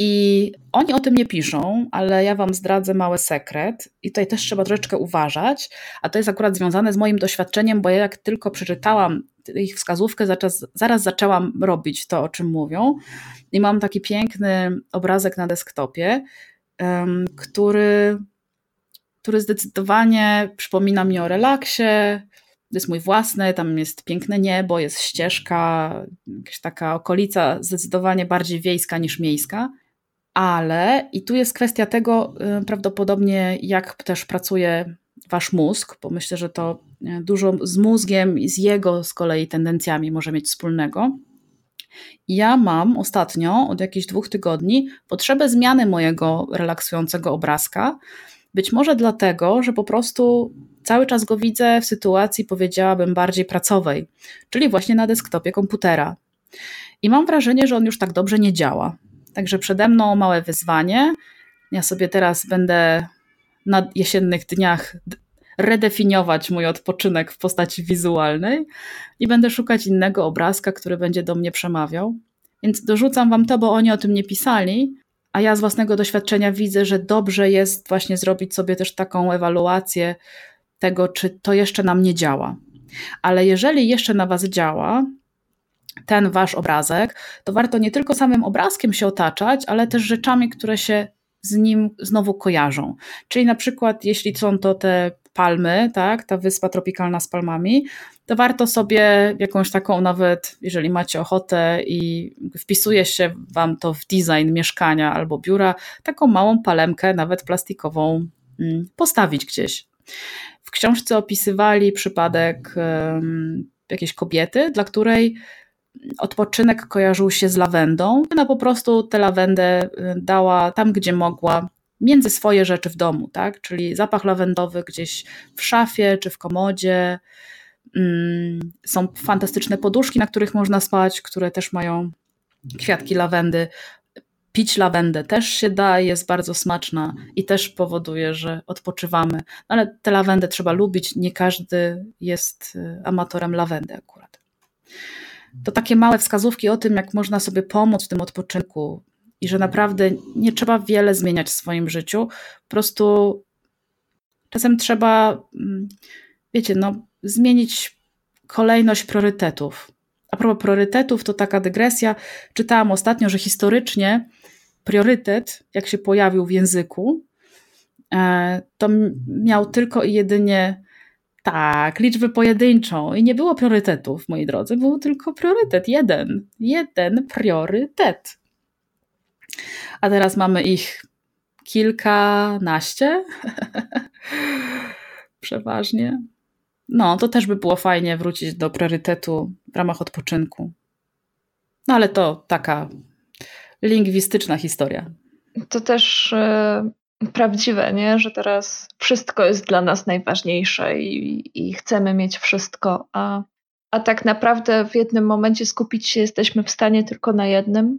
[SPEAKER 1] I oni o tym nie piszą, ale ja Wam zdradzę mały sekret, i tutaj też trzeba troszeczkę uważać, a to jest akurat związane z moim doświadczeniem, bo ja jak tylko przeczytałam ich wskazówkę, zaraz, zaraz zaczęłam robić to, o czym mówią. I mam taki piękny obrazek na desktopie, który, który zdecydowanie przypomina mi o relaksie, jest mój własny, tam jest piękne niebo, jest ścieżka, jakaś taka okolica zdecydowanie bardziej wiejska niż miejska. Ale, i tu jest kwestia tego prawdopodobnie, jak też pracuje wasz mózg, bo myślę, że to y, dużo z mózgiem i z jego z kolei tendencjami może mieć wspólnego. Ja mam ostatnio, od jakichś dwóch tygodni, potrzebę zmiany mojego relaksującego obrazka. Być może dlatego, że po prostu cały czas go widzę w sytuacji, powiedziałabym, bardziej pracowej, czyli właśnie na desktopie komputera. I mam wrażenie, że on już tak dobrze nie działa. Także przede mną małe wyzwanie. Ja sobie teraz będę na jesiennych dniach redefiniować mój odpoczynek w postaci wizualnej i będę szukać innego obrazka, który będzie do mnie przemawiał. Więc dorzucam wam to, bo oni o tym nie pisali, a ja z własnego doświadczenia widzę, że dobrze jest właśnie zrobić sobie też taką ewaluację tego, czy to jeszcze nam nie działa. Ale jeżeli jeszcze na Was działa ten Wasz obrazek, to warto nie tylko samym obrazkiem się otaczać, ale też rzeczami, które się z nim znowu kojarzą. Czyli na przykład, jeśli są to te palmy, tak, ta wyspa tropikalna z palmami, to warto sobie jakąś taką nawet, jeżeli macie ochotę i wpisuje się wam to w design mieszkania albo biura, taką małą palemkę, nawet plastikową, mm, postawić gdzieś. W książce opisywali przypadek um, jakiejś kobiety, dla której odpoczynek kojarzył się z lawendą. Ona po prostu tę lawendę y, dała tam, gdzie mogła, między swoje rzeczy w domu, tak? Czyli zapach lawendowy gdzieś w szafie czy w komodzie. Mm, są fantastyczne poduszki, na których można spać, które też mają kwiatki lawendy. Pić lawendę też się da, jest bardzo smaczna i też powoduje, że odpoczywamy. No ale tę lawendę trzeba lubić, nie każdy jest y, amatorem lawendy akurat. To takie małe wskazówki o tym, jak można sobie pomóc w tym odpoczynku i że naprawdę nie trzeba wiele zmieniać w swoim życiu. Po prostu czasem trzeba, mm, wiecie, no, zmienić kolejność priorytetów. A propos priorytetów, to taka dygresja. Czytałam ostatnio, że historycznie priorytet, jak się pojawił w języku, e, to miał tylko i jedynie tak, liczbę pojedynczą. I nie było priorytetów, moi drodzy, był tylko priorytet, jeden. Jeden priorytet. A teraz mamy ich kilkanaście. Przeważnie. No, to też by było fajnie wrócić do priorytetu w ramach odpoczynku. No ale to taka lingwistyczna historia.
[SPEAKER 2] To też yy, prawdziwe, nie? że teraz wszystko jest dla nas najważniejsze i, i chcemy mieć wszystko, a, a tak naprawdę w jednym momencie skupić się jesteśmy w stanie tylko na jednym,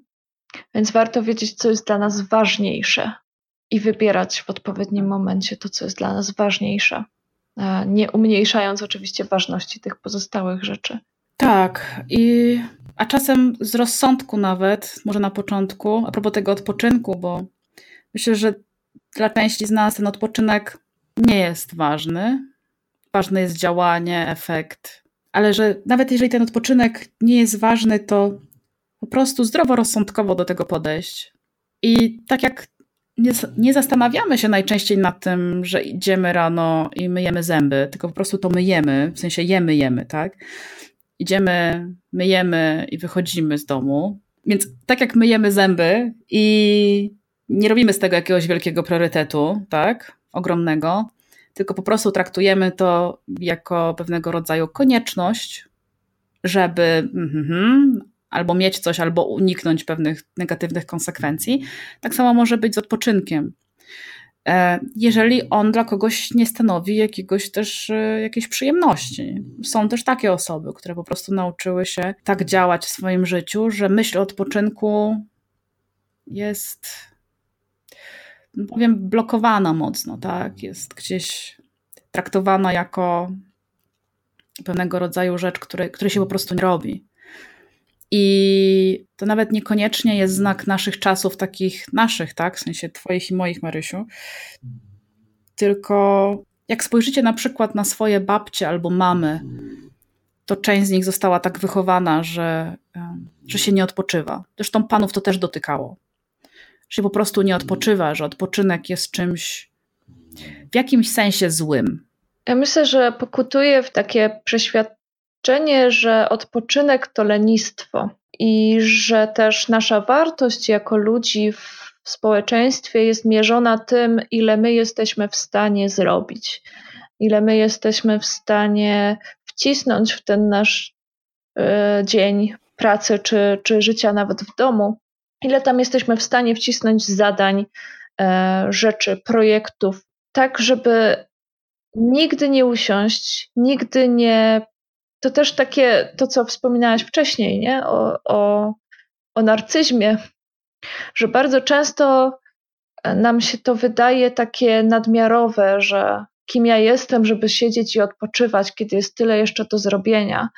[SPEAKER 2] więc warto wiedzieć, co jest dla nas ważniejsze i wybierać w odpowiednim momencie to, co jest dla nas ważniejsze, nie umniejszając oczywiście ważności tych pozostałych rzeczy.
[SPEAKER 1] Tak. I, a czasem z rozsądku nawet, może na początku, a propos tego odpoczynku, bo myślę, że dla części z nas ten odpoczynek nie jest ważny. Ważne jest działanie, efekt. Ale że nawet jeżeli ten odpoczynek nie jest ważny, to po prostu zdroworozsądkowo do tego podejść. I tak jak nie, nie, zastanawiamy się najczęściej nad tym, że idziemy rano i myjemy zęby, tylko po prostu to myjemy, w sensie jemy, jemy, tak? Idziemy, myjemy i wychodzimy z domu. Więc tak jak myjemy zęby i nie robimy z tego jakiegoś wielkiego priorytetu, tak? Ogromnego, tylko po prostu traktujemy to jako pewnego rodzaju konieczność, żeby mm, albo mieć coś, albo uniknąć pewnych negatywnych konsekwencji. Tak samo może być z odpoczynkiem. E, jeżeli on dla kogoś nie stanowi jakiegoś też e, jakiejś przyjemności. Są też takie osoby, które po prostu nauczyły się tak działać w swoim życiu, że myśl o odpoczynku jest no powiem, blokowana mocno, tak? Jest gdzieś traktowana jako pewnego rodzaju rzecz, który, który się po prostu nie robi. I to nawet niekoniecznie jest znak naszych czasów, takich naszych, tak? W sensie Twoich i moich, Marysiu. Tylko jak spojrzycie na przykład na swoje babcie albo mamy, to część z nich została tak wychowana, że, że się nie odpoczywa. Zresztą panów to też dotykało. Że po prostu nie odpoczywa, że odpoczynek jest czymś w jakimś sensie złym.
[SPEAKER 2] Ja myślę, że pokutuje w takie przeświadczenie, przeświadczenie, że odpoczynek to lenistwo i że też nasza wartość jako ludzi w społeczeństwie jest mierzona tym, ile my jesteśmy w stanie zrobić, ile my jesteśmy w stanie wcisnąć w ten nasz y, dzień pracy czy, czy życia nawet w domu, ile tam jesteśmy w stanie wcisnąć zadań, y, rzeczy, projektów, tak żeby nigdy nie usiąść, nigdy nie to też takie, to co wspominałaś wcześniej, nie? O, o, o narcyzmie, że bardzo często nam się to wydaje takie nadmiarowe, że kim ja jestem, żeby siedzieć i odpoczywać, kiedy jest tyle jeszcze do zrobienia,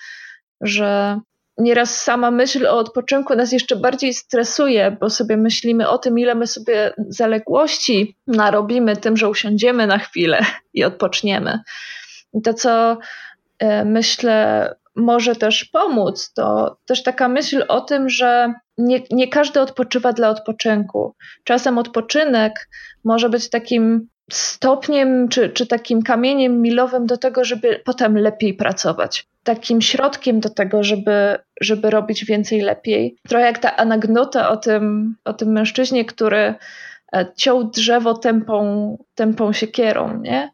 [SPEAKER 2] że nieraz sama myśl o odpoczynku nas jeszcze bardziej stresuje, bo sobie myślimy o tym, ile my sobie zaległości narobimy tym, że usiądziemy na chwilę i odpoczniemy. I to, co E, myślę, może też pomóc, to też taka myśl o tym, że nie, nie każdy odpoczywa dla odpoczynku. Czasem odpoczynek może być takim stopniem czy, czy takim kamieniem milowym do tego, żeby potem lepiej pracować. Takim środkiem do tego, żeby, żeby robić więcej lepiej. Trochę jak ta anegdota o tym, o tym mężczyźnie, który e, ciął drzewo tępą, tępą siekierą, nie?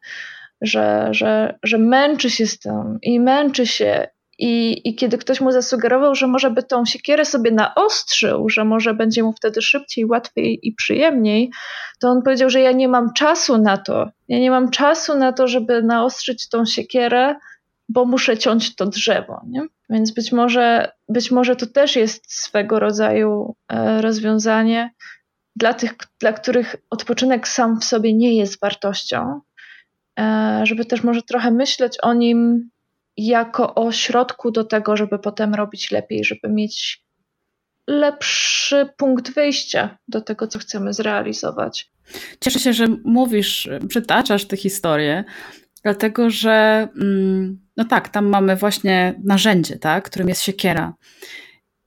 [SPEAKER 2] Że, że, że męczy się z tym i męczy się. I, I kiedy ktoś mu zasugerował, że może by tą siekierę sobie naostrzył, że może będzie mu wtedy szybciej, łatwiej i przyjemniej, to on powiedział, że ja nie mam czasu na to. Ja nie mam czasu na to, żeby naostrzyć tą siekierę, bo muszę ciąć to drzewo. Nie? Więc być może, być może to też jest swego rodzaju e, rozwiązanie dla tych, dla których odpoczynek sam w sobie nie jest wartością, żeby też może trochę myśleć o nim jako o środku do tego, żeby potem robić lepiej, żeby mieć lepszy punkt wyjścia do tego, co chcemy zrealizować.
[SPEAKER 1] Cieszę się, że mówisz, przytaczasz tę historię, dlatego że mm, no tak, tam mamy właśnie narzędzie, tak, którym jest siekiera.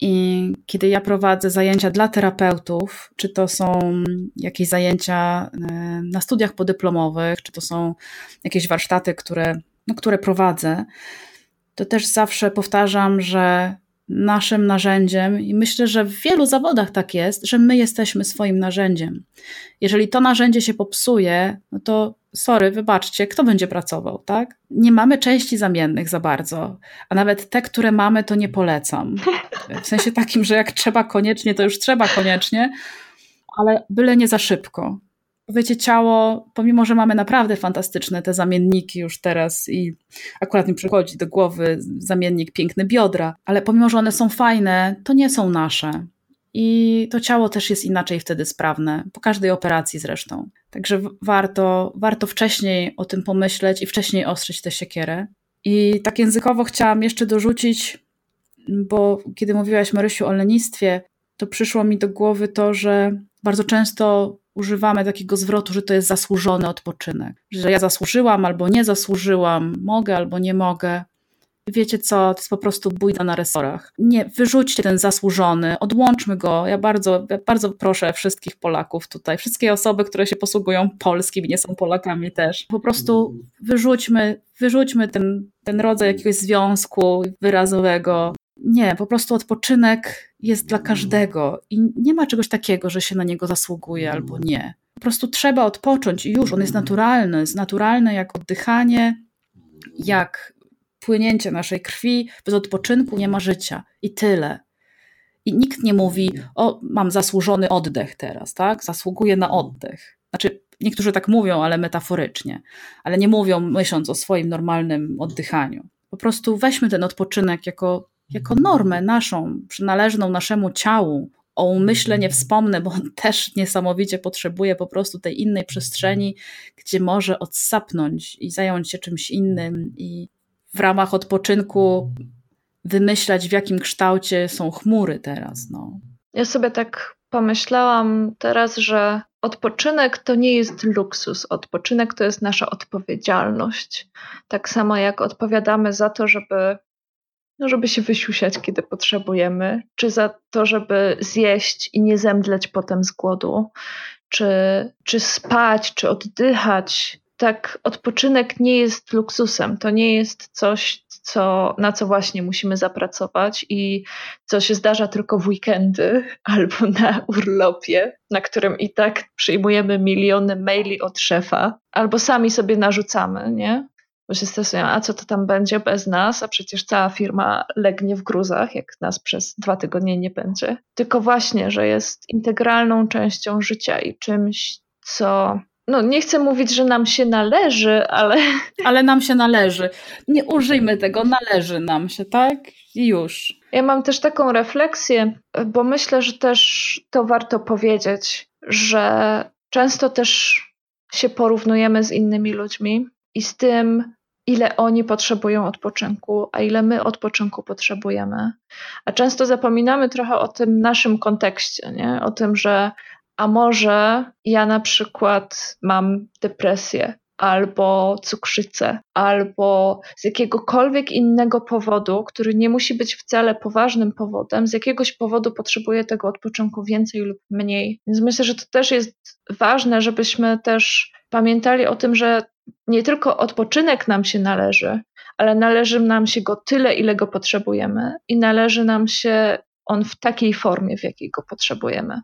[SPEAKER 1] I kiedy ja prowadzę zajęcia dla terapeutów, czy to są jakieś zajęcia e, na studiach podyplomowych, czy to są jakieś warsztaty, które, no, które prowadzę, to też zawsze powtarzam, że naszym narzędziem, i myślę, że w wielu zawodach tak jest, że my jesteśmy swoim narzędziem. Jeżeli to narzędzie się popsuje, no to sorry, wybaczcie, kto będzie pracował, tak? Nie mamy części zamiennych za bardzo, a nawet te, które mamy, to nie polecam. W sensie takim, że jak trzeba koniecznie, to już trzeba koniecznie, ale byle nie za szybko. Wiecie, ciało, pomimo, że mamy naprawdę fantastyczne te zamienniki już teraz i akurat mi przychodzi do głowy zamiennik piękny biodra, ale pomimo, że one są fajne, to nie są nasze. I to ciało też jest inaczej wtedy sprawne, po każdej operacji zresztą. Także warto, warto wcześniej o tym pomyśleć i wcześniej ostrzyć tę siekierę. I tak językowo chciałam jeszcze dorzucić bo kiedy mówiłaś Marysiu o lenistwie, to przyszło mi do głowy to, że bardzo często używamy takiego zwrotu, że to jest zasłużony odpoczynek. Że ja zasłużyłam albo nie zasłużyłam, mogę albo nie mogę. Wiecie co, to jest po prostu bójda na resorach. Nie, wyrzućcie ten zasłużony, odłączmy go. Ja bardzo, bardzo proszę wszystkich Polaków tutaj, wszystkie osoby, które się posługują polskim, nie są Polakami też. Po prostu wyrzućmy, wyrzućmy ten, ten rodzaj jakiegoś związku wyrazowego. Nie, po prostu odpoczynek jest dla każdego i nie ma czegoś takiego, że się na niego zasługuje albo nie. Po prostu trzeba odpocząć i już on jest naturalny, jest naturalny jak oddychanie, jak płynięcie naszej krwi. Bez odpoczynku nie ma życia i tyle. I nikt nie mówi, o, mam zasłużony oddech teraz, tak? Zasługuję na oddech. Znaczy, niektórzy tak mówią, ale metaforycznie, ale nie mówią myśląc o swoim normalnym oddychaniu. Po prostu weźmy ten odpoczynek jako jako normę naszą, przynależną naszemu ciału. O umyśle nie wspomnę, bo on też niesamowicie potrzebuje po prostu tej innej przestrzeni, gdzie może odsapnąć i zająć się czymś innym i w ramach odpoczynku wymyślać, w jakim kształcie są chmury teraz. No.
[SPEAKER 2] Ja sobie tak pomyślałam teraz, że odpoczynek to nie jest luksus. Odpoczynek to jest nasza odpowiedzialność. Tak samo jak odpowiadamy za to, żeby no żeby się wysiusiać, kiedy potrzebujemy, czy za to, żeby zjeść i nie zemdleć potem z głodu, czy, czy spać, czy oddychać. Tak, odpoczynek nie jest luksusem, to nie jest coś, co, na co właśnie musimy zapracować i co się zdarza tylko w weekendy albo na urlopie, na którym i tak przyjmujemy miliony maili od szefa, albo sami sobie narzucamy, nie? bo się stresują, a co to tam będzie bez nas, a przecież cała firma legnie w gruzach, jak nas przez dwa tygodnie nie będzie. Tylko właśnie, że jest integralną częścią życia i czymś, co no nie chcę mówić, że nam się należy, ale.
[SPEAKER 1] Ale nam się należy. Nie użyjmy tego, należy nam się, tak? I już.
[SPEAKER 2] Ja mam też taką refleksję, bo myślę, że też to warto powiedzieć, że często też się porównujemy z innymi ludźmi i z tym, ile oni potrzebują odpoczynku, a ile my odpoczynku potrzebujemy. A często zapominamy trochę o tym naszym kontekście, nie? o tym, że a może ja na przykład mam depresję, albo cukrzycę, albo z jakiegokolwiek innego powodu, który nie musi być wcale poważnym powodem, z jakiegoś powodu potrzebuję tego odpoczynku więcej lub mniej. Więc myślę, że to też jest ważne, żebyśmy też pamiętali o tym, że nie tylko odpoczynek nam się należy, ale należy nam się go tyle, ile go potrzebujemy i należy nam się on w takiej formie, w jakiej go potrzebujemy.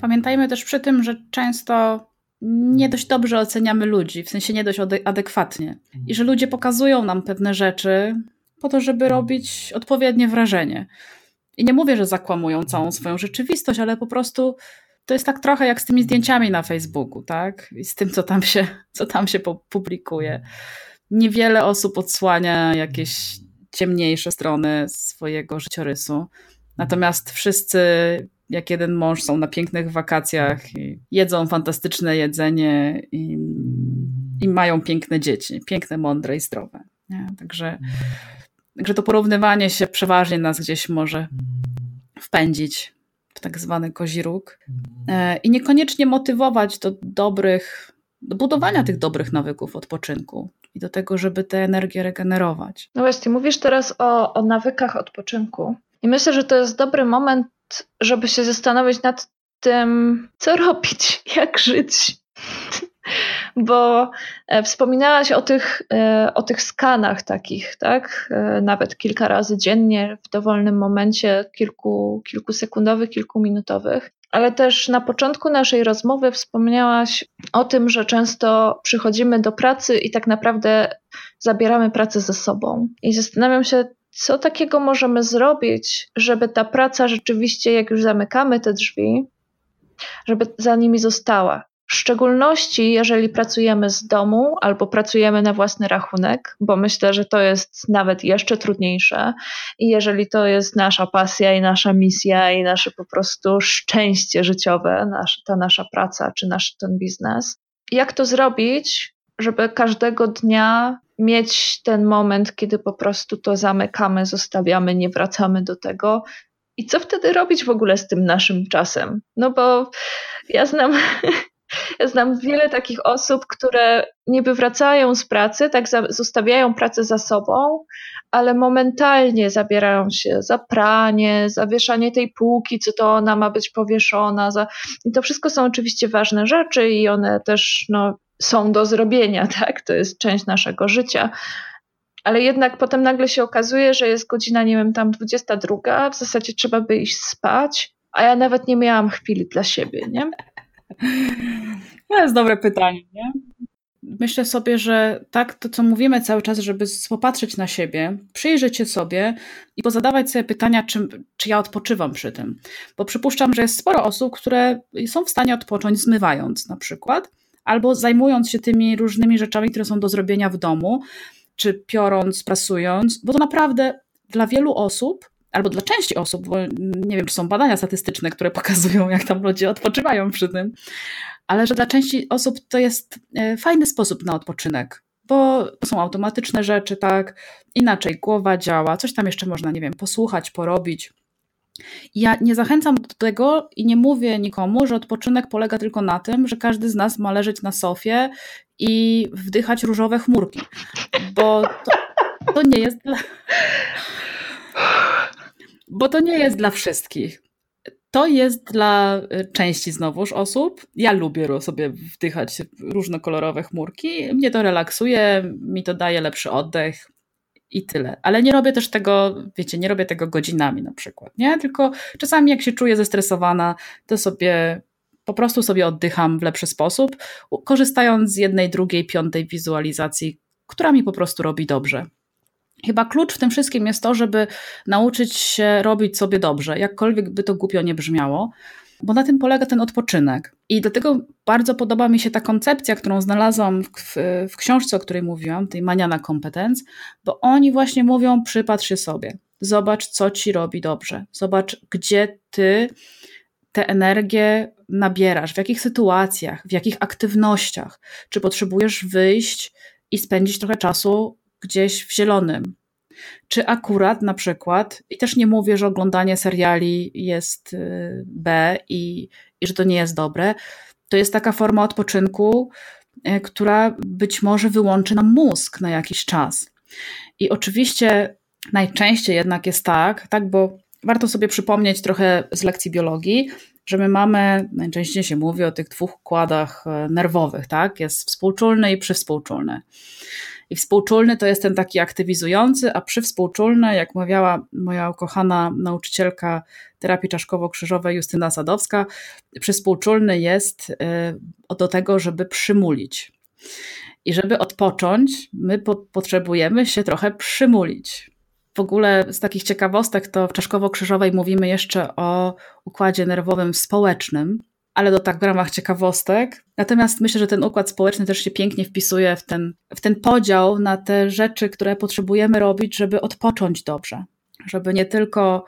[SPEAKER 1] Pamiętajmy też przy tym, że często nie dość dobrze oceniamy ludzi, w sensie nie dość adekwatnie. I że ludzie pokazują nam pewne rzeczy po to, żeby robić odpowiednie wrażenie. I nie mówię, że zakłamują całą swoją rzeczywistość, ale po prostu to jest tak trochę jak z tymi zdjęciami na Facebooku, tak? I z tym, co tam się, co tam się publikuje. Niewiele osób odsłania jakieś ciemniejsze strony swojego życiorysu. Natomiast wszyscy, jak jeden mąż, są na pięknych wakacjach jedzą fantastyczne jedzenie i, i mają piękne dzieci. Piękne, mądre i zdrowe. Nie? Także, także to porównywanie się przeważnie nas gdzieś może wpędzić tak zwany kozi róg, e, i niekoniecznie motywować do dobrych, do budowania tych dobrych nawyków odpoczynku i do tego, żeby tę energię regenerować.
[SPEAKER 2] No właśnie, mówisz teraz o, o nawykach odpoczynku. I myślę, że to jest dobry moment, żeby się zastanowić nad tym, co robić, jak żyć bo e, wspominałaś o tych, e, o tych skanach takich, tak? E, nawet kilka razy dziennie, w dowolnym momencie, kilku, kilkusekundowych, kilkuminutowych. Ale też na początku naszej rozmowy wspomniałaś o tym, że często przychodzimy do pracy i tak naprawdę zabieramy pracę ze sobą. I zastanawiam się, co takiego możemy zrobić, żeby ta praca rzeczywiście, jak już zamykamy te drzwi, żeby za nimi została, w szczególności, jeżeli pracujemy z domu albo pracujemy na własny rachunek, bo myślę, że to jest nawet jeszcze trudniejsze. I jeżeli to jest nasza pasja i nasza misja i nasze po prostu szczęście życiowe, nasz, ta nasza praca czy nasz ten biznes. Jak to zrobić, żeby każdego dnia mieć ten moment, kiedy po prostu to zamykamy, zostawiamy, nie wracamy do tego. I co wtedy robić w ogóle z tym naszym czasem? No bo ja znam, ja znam wiele takich osób, które niby wracają z pracy, tak zostawiają pracę za sobą, ale momentalnie zabierają się za pranie, zawieszanie tej półki, co to ona ma być powieszona. Za... I to wszystko są oczywiście ważne rzeczy i one też no, są do zrobienia, tak? To jest część naszego życia. Ale jednak potem nagle się okazuje, że jest godzina, nie wiem, tam 22, w zasadzie trzeba by iść spać, a ja nawet nie miałam chwili dla siebie, nie?
[SPEAKER 1] To jest dobre pytanie, nie? Myślę sobie, że tak, to co mówimy cały czas, żeby popatrzeć na siebie, przyjrzeć się sobie i pozadawać sobie pytania, czy, czy ja odpoczywam przy tym. Bo przypuszczam, że jest sporo osób, które są w stanie odpocząć zmywając na przykład, albo zajmując się tymi różnymi rzeczami, które są do zrobienia w domu, czy piorąc, prasując, bo to naprawdę dla wielu osób, albo dla części osób, bo nie wiem, czy są badania statystyczne, które pokazują, jak tam ludzie odpoczywają przy tym, ale że dla części osób to jest e, fajny sposób na odpoczynek, bo to są automatyczne rzeczy, tak, inaczej głowa działa, coś tam jeszcze można, nie wiem, posłuchać, porobić. Ja nie zachęcam do tego i nie mówię nikomu, że odpoczynek polega tylko na tym, że każdy z nas ma leżeć na sofie i wdychać różowe chmurki, bo to, to nie jest dla... Bo to nie jest dla wszystkich. To jest dla y, części znowuż osób. Ja lubię sobie wdychać różnokolorowe chmurki. Mnie to relaksuje, mi to daje lepszy oddech i tyle. Ale nie robię też tego, wiecie, nie robię tego godzinami na przykład, nie? Tylko czasami jak się czuję zestresowana, to sobie po prostu sobie oddycham w lepszy sposób, korzystając z jednej, drugiej, piątej wizualizacji, która mi po prostu robi dobrze. Chyba klucz w tym wszystkim jest to, żeby nauczyć się robić sobie dobrze, jakkolwiek by to głupio nie brzmiało, bo na tym polega ten odpoczynek. I dlatego bardzo podoba mi się ta koncepcja, którą znalazłam w, w, książce, o której mówiłam, tej Maniana Kompetenc, bo oni właśnie mówią: przypatrz się sobie, zobacz, co ci robi dobrze, zobacz, gdzie ty tę energię nabierasz, w jakich sytuacjach, w jakich aktywnościach, czy potrzebujesz wyjść i spędzić trochę czasu gdzieś w zielonym, czy akurat na przykład, i też nie mówię, że oglądanie seriali jest y, B i, i że to nie jest dobre, to jest taka forma odpoczynku, y, która być może wyłączy nam mózg na jakiś czas. I oczywiście najczęściej jednak jest tak, tak, bo warto sobie przypomnieć trochę z lekcji biologii, że my mamy, najczęściej się mówi o tych dwóch układach y, nerwowych, tak? Jest współczulny i przywspółczulny. I współczulny to jest ten taki aktywizujący, a przywspółczulny, jak mawiała moja ukochana nauczycielka terapii czaszkowo-krzyżowej Justyna Sadowska, przywspółczulny jest y, do tego, żeby przymulić. I żeby odpocząć, my po potrzebujemy się trochę przymulić. W ogóle z takich ciekawostek to w czaszkowo-krzyżowej mówimy jeszcze o układzie nerwowym społecznym, ale to tak w ramach ciekawostek. Natomiast myślę, że ten układ społeczny też się pięknie wpisuje w ten, w ten podział na te rzeczy, które potrzebujemy robić, żeby odpocząć dobrze. Żeby nie tylko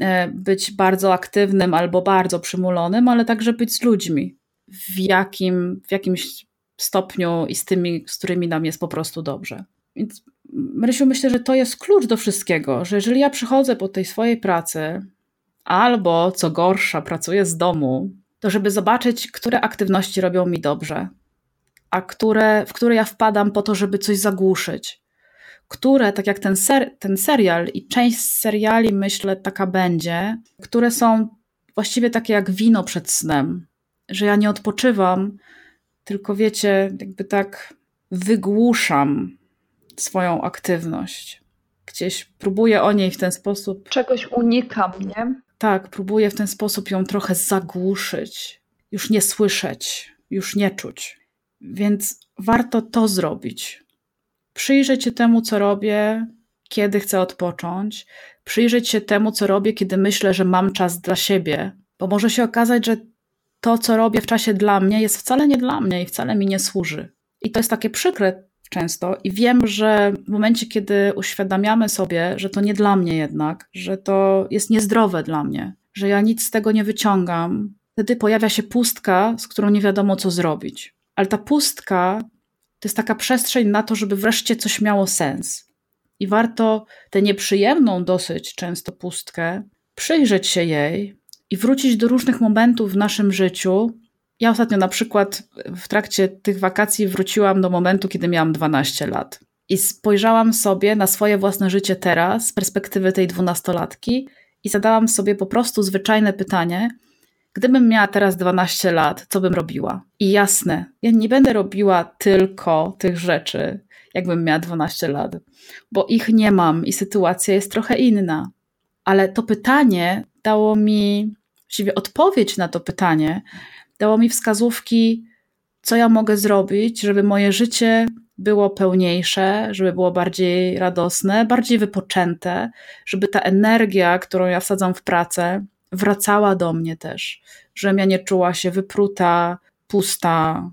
[SPEAKER 1] e, być bardzo aktywnym albo bardzo przymulonym, ale także być z ludźmi w, jakim, w jakimś stopniu i z tymi, z którymi nam jest po prostu dobrze. Więc Marysiu, myślę, że to jest klucz do wszystkiego, że jeżeli ja przychodzę po tej swojej pracy, albo co gorsza, pracuję z domu, to żeby zobaczyć, które aktywności robią mi dobrze, a które, w które ja wpadam po to, żeby coś zagłuszyć. Które, tak jak ten, ser, ten serial i część seriali, myślę, taka będzie, które są właściwie takie jak wino przed snem, że ja nie odpoczywam, tylko wiecie, jakby tak wygłuszam swoją aktywność. Gdzieś próbuję o niej w ten sposób.
[SPEAKER 2] Czegoś unikam, nie?
[SPEAKER 1] Tak, próbuję w ten sposób ją trochę zagłuszyć, już nie słyszeć, już nie czuć. Więc warto to zrobić. Przyjrzeć się temu, co robię, kiedy chcę odpocząć, przyjrzeć się temu, co robię, kiedy myślę, że mam czas dla siebie, bo może się okazać, że to, co robię w czasie dla mnie, jest wcale nie dla mnie i wcale mi nie służy. I to jest takie przykre często i wiem, że w momencie, kiedy uświadamiamy sobie, że to nie dla mnie jednak, że to jest niezdrowe dla mnie, że ja nic z tego nie wyciągam, wtedy pojawia się pustka, z którą nie wiadomo co zrobić. Ale ta pustka to jest taka przestrzeń na to, żeby wreszcie coś miało sens. I warto tę nieprzyjemną dosyć często pustkę przyjrzeć się jej i wrócić do różnych momentów w naszym życiu. Ja ostatnio na przykład w trakcie tych wakacji wróciłam do momentu, kiedy miałam 12 lat. I spojrzałam sobie na swoje własne życie teraz z perspektywy tej dwunastolatki i zadałam sobie po prostu zwyczajne pytanie: gdybym miała teraz 12 lat, co bym robiła? I jasne, ja nie będę robiła tylko tych rzeczy, jakbym miała 12 lat, bo ich nie mam i sytuacja jest trochę inna. Ale to pytanie dało mi, właściwie odpowiedź na to pytanie, dało mi wskazówki, co ja mogę zrobić, żeby moje życie było pełniejsze, żeby było bardziej radosne, bardziej wypoczęte, żeby ta energia, którą ja wsadzam w pracę, wracała do mnie też, żebym ja nie czuła się wypruta, pusta,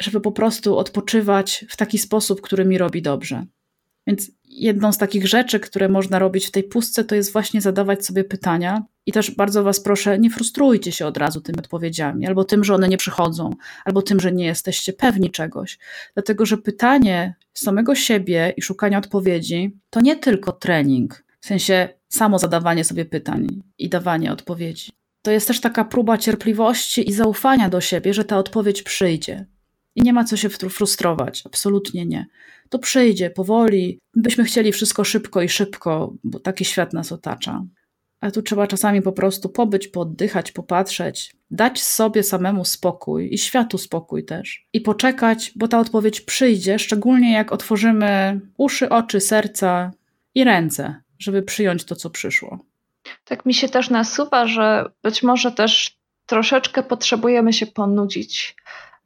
[SPEAKER 1] żeby po prostu odpoczywać w taki sposób, który mi robi dobrze. Więc jedną z takich rzeczy, które można robić w tej pustce, to jest właśnie zadawać sobie pytania. I też bardzo Was proszę, nie frustrujcie się od razu tymi odpowiedziami, albo tym, że one nie przychodzą, albo tym, że nie jesteście pewni czegoś. Dlatego, że pytanie samego siebie i szukanie odpowiedzi to nie tylko trening, w sensie samo zadawanie sobie pytań i dawanie odpowiedzi. To jest też taka próba cierpliwości i zaufania do siebie, że ta odpowiedź przyjdzie. I nie ma co się frustrować, absolutnie nie. To przyjdzie powoli. Byśmy chcieli wszystko szybko i szybko, bo taki świat nas otacza. A tu trzeba czasami po prostu pobyć, poddychać, popatrzeć, dać sobie samemu spokój i światu spokój też. I poczekać, bo ta odpowiedź przyjdzie, szczególnie jak otworzymy uszy, oczy, serca i ręce, żeby przyjąć to, co przyszło.
[SPEAKER 2] Tak mi się też nasuwa, że być może też troszeczkę potrzebujemy się ponudzić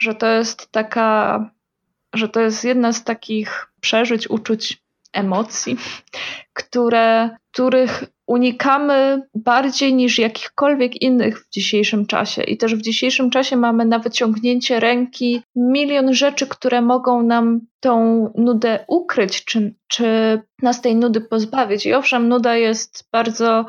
[SPEAKER 2] że to jest taka, że to jest jedna z takich przeżyć, uczuć, emocji, które, których unikamy bardziej niż jakichkolwiek innych w dzisiejszym czasie. I też w dzisiejszym czasie mamy na wyciągnięcie ręki milion rzeczy, które mogą nam tą nudę ukryć, czy, czy nas tej nudy pozbawić. I owszem, nuda jest bardzo,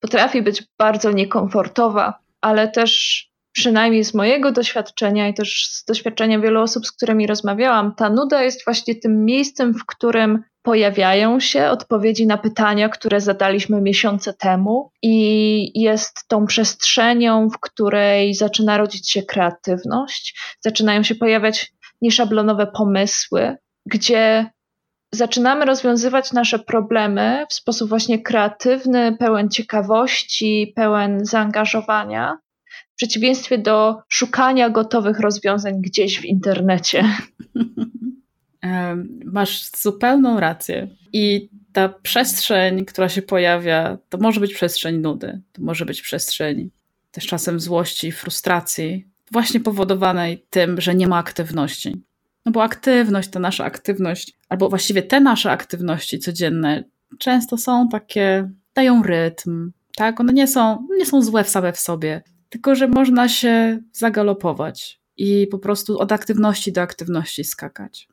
[SPEAKER 2] potrafi być bardzo niekomfortowa, ale też przynajmniej z mojego doświadczenia i też z doświadczenia wielu osób, z którymi rozmawiałam, ta nuda jest właśnie tym miejscem, w którym pojawiają się odpowiedzi na pytania, które zadaliśmy miesiące temu, i jest tą przestrzenią, w której zaczyna rodzić się kreatywność, zaczynają się pojawiać nieszablonowe pomysły, gdzie zaczynamy rozwiązywać nasze problemy w sposób właśnie kreatywny, pełen ciekawości, pełen zaangażowania, przeciwieństwie do szukania gotowych rozwiązań gdzieś w internecie.
[SPEAKER 1] Masz zupełną rację. I ta przestrzeń, która się pojawia, to może być przestrzeń nudy, to może być przestrzeń też czasem złości frustracji, właśnie powodowanej tym, że nie ma aktywności. No bo aktywność, ta nasza aktywność, albo właściwie te nasze aktywności codzienne, często są takie, dają rytm, tak? One nie są, nie są złe w same w sobie, tylko że można się zagalopować i po prostu od aktywności do aktywności skakać.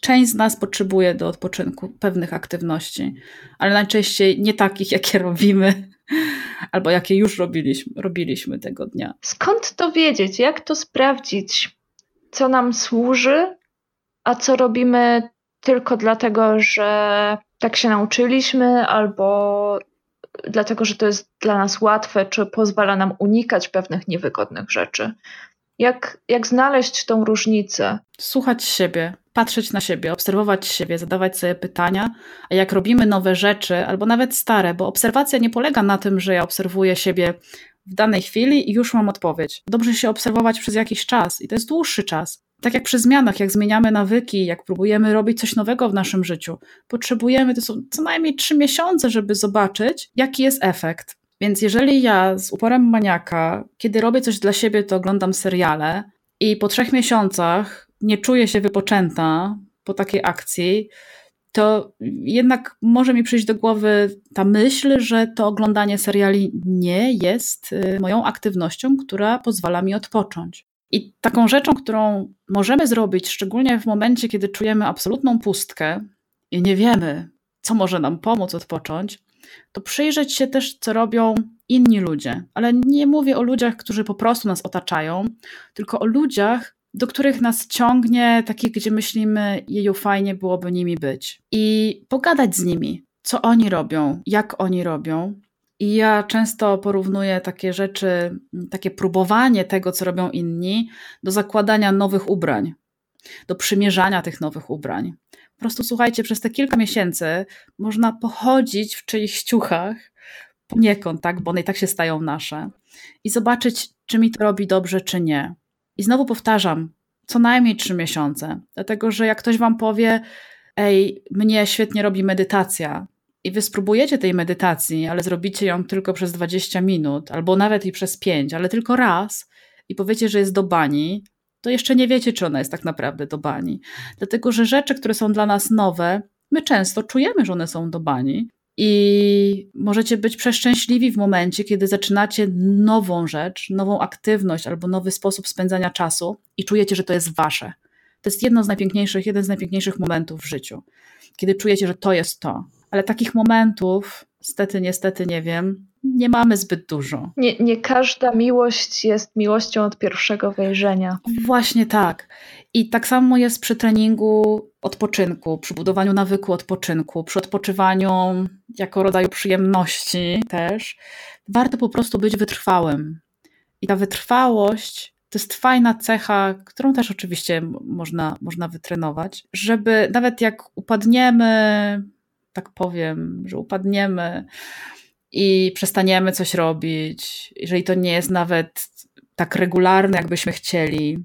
[SPEAKER 1] Część z nas potrzebuje do odpoczynku pewnych aktywności, ale najczęściej nie takich, jakie robimy, albo jakie już robiliśmy, robiliśmy tego dnia.
[SPEAKER 2] Skąd to wiedzieć? Jak to sprawdzić? Co nam służy, a co robimy tylko dlatego, że tak się nauczyliśmy, albo dlatego że to jest dla nas łatwe, czy pozwala nam unikać pewnych niewygodnych rzeczy. Jak, jak znaleźć tą różnicę?
[SPEAKER 1] Słuchać siebie, patrzeć na siebie, obserwować siebie, zadawać sobie pytania, a jak robimy nowe rzeczy, albo nawet stare, bo obserwacja nie polega na tym, że ja obserwuję siebie w danej chwili i już mam odpowiedź. Dobrze się obserwować przez jakiś czas i to jest dłuższy czas. Tak jak przy zmianach, jak zmieniamy nawyki, jak próbujemy robić coś nowego w naszym życiu, potrzebujemy to są co najmniej trzy miesiące, żeby zobaczyć, jaki jest efekt. Więc jeżeli ja z uporem maniaka, kiedy robię coś dla siebie, to oglądam seriale i po trzech miesiącach nie czuję się wypoczęta po takiej akcji, to jednak może mi przyjść do głowy ta myśl, że to oglądanie seriali nie jest y, moją aktywnością, która pozwala mi odpocząć. I taką rzeczą, którą możemy zrobić, szczególnie w momencie, kiedy czujemy absolutną pustkę i nie wiemy, co może nam pomóc odpocząć, to przyjrzeć się też, co robią inni ludzie. Ale nie mówię o ludziach, którzy po prostu nas otaczają, tylko o ludziach, do których nas ciągnie, takich, gdzie myślimy, jeju, fajnie byłoby nimi być. I pogadać z nimi, co oni robią, jak oni robią. I ja często porównuję takie rzeczy, takie próbowanie tego, co robią inni, do zakładania nowych ubrań, do przymierzania tych nowych ubrań. Po prostu słuchajcie, przez te kilka miesięcy można pochodzić w czyichś ciuchach, poniekąd, tak, bo one i tak się stają nasze, i zobaczyć, czy mi to robi dobrze, czy nie. I znowu powtarzam, co najmniej trzy miesiące, dlatego że jak ktoś wam powie, ej, mnie świetnie robi medytacja, i wy spróbujecie tej medytacji, ale zrobicie ją tylko przez 20 minut, albo nawet i przez 5, ale tylko raz, i powiecie, że jest do bani, to jeszcze nie wiecie, czy ona jest tak naprawdę do bani. Dlatego, że rzeczy, które są dla nas nowe, my często czujemy, że one są do bani. I możecie być przeszczęśliwi w momencie, kiedy zaczynacie nową rzecz, nową aktywność albo nowy sposób spędzania czasu i czujecie, że to jest wasze. To jest jedno z najpiękniejszych, jeden z najpiękniejszych momentów w życiu, kiedy czujecie, że to jest to. Ale takich momentów, niestety, niestety nie wiem, nie mamy zbyt dużo.
[SPEAKER 2] Nie, nie każda miłość jest miłością od pierwszego wejrzenia.
[SPEAKER 1] Właśnie tak. I tak samo jest przy treningu odpoczynku, przy budowaniu nawyku odpoczynku, przy odpoczywaniu jako rodzaju przyjemności też. Warto po prostu być wytrwałym. I ta wytrwałość to jest fajna cecha, którą też oczywiście można, można wytrenować, żeby nawet jak upadniemy, tak powiem, że upadniemy i przestaniemy coś robić, jeżeli to nie jest nawet tak regularne, jakbyśmy chcieli,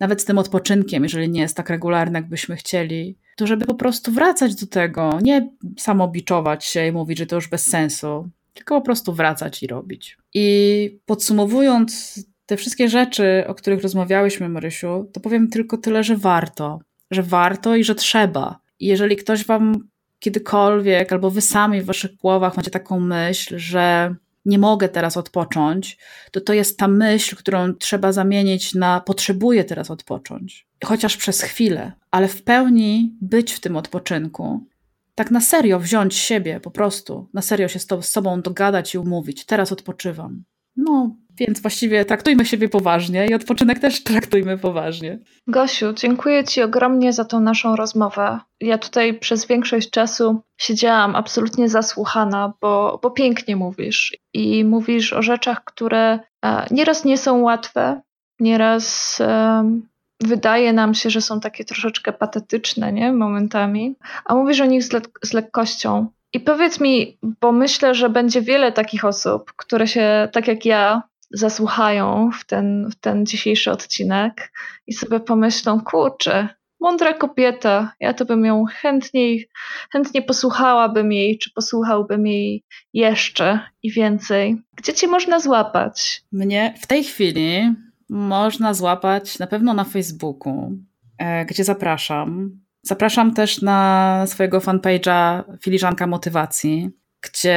[SPEAKER 1] nawet z tym odpoczynkiem, jeżeli nie jest tak regularny, jakbyśmy chcieli, to żeby po prostu wracać do tego, nie samobiczować się i mówić, że to już bez sensu, tylko po prostu wracać i robić. I podsumowując te wszystkie rzeczy, o których rozmawiałyśmy, Marysiu, to powiem tylko tyle, że warto, że warto i że trzeba. I jeżeli ktoś wam kiedykolwiek, albo wy sami w waszych głowach macie taką myśl, że nie mogę teraz odpocząć, to to jest ta myśl, którą trzeba zamienić na potrzebuję teraz odpocząć. Chociaż przez chwilę, ale w pełni być w tym odpoczynku. Tak na serio wziąć siebie po prostu, na serio się z, to, z sobą dogadać i umówić. Teraz odpoczywam. No, więc właściwie traktujmy siebie poważnie i odpoczynek też traktujmy poważnie.
[SPEAKER 2] Gosiu, dziękuję Ci ogromnie za tą naszą rozmowę. Ja tutaj przez większość czasu siedziałam absolutnie zasłuchana, bo, bo pięknie mówisz i mówisz o rzeczach, które e, nieraz nie są łatwe, nieraz e, wydaje nam się, że są takie troszeczkę patetyczne, nie? Momentami, a mówisz o nich z, le z lekkością. I powiedz mi, bo myślę, że będzie wiele takich osób, które się, tak jak ja, zasłuchają w ten, w ten dzisiejszy odcinek i sobie pomyślą, kurczę, mądra kobieta, ja to bym ją chętniej, chętnie posłuchałabym jej, czy posłuchałbym jej jeszcze i więcej. Gdzie cię można złapać?
[SPEAKER 1] Mnie w tej chwili można złapać na pewno na Facebooku, e, gdzie zapraszam. Zapraszam też na swojego fanpage'a Filiżanka Motywacji, gdzie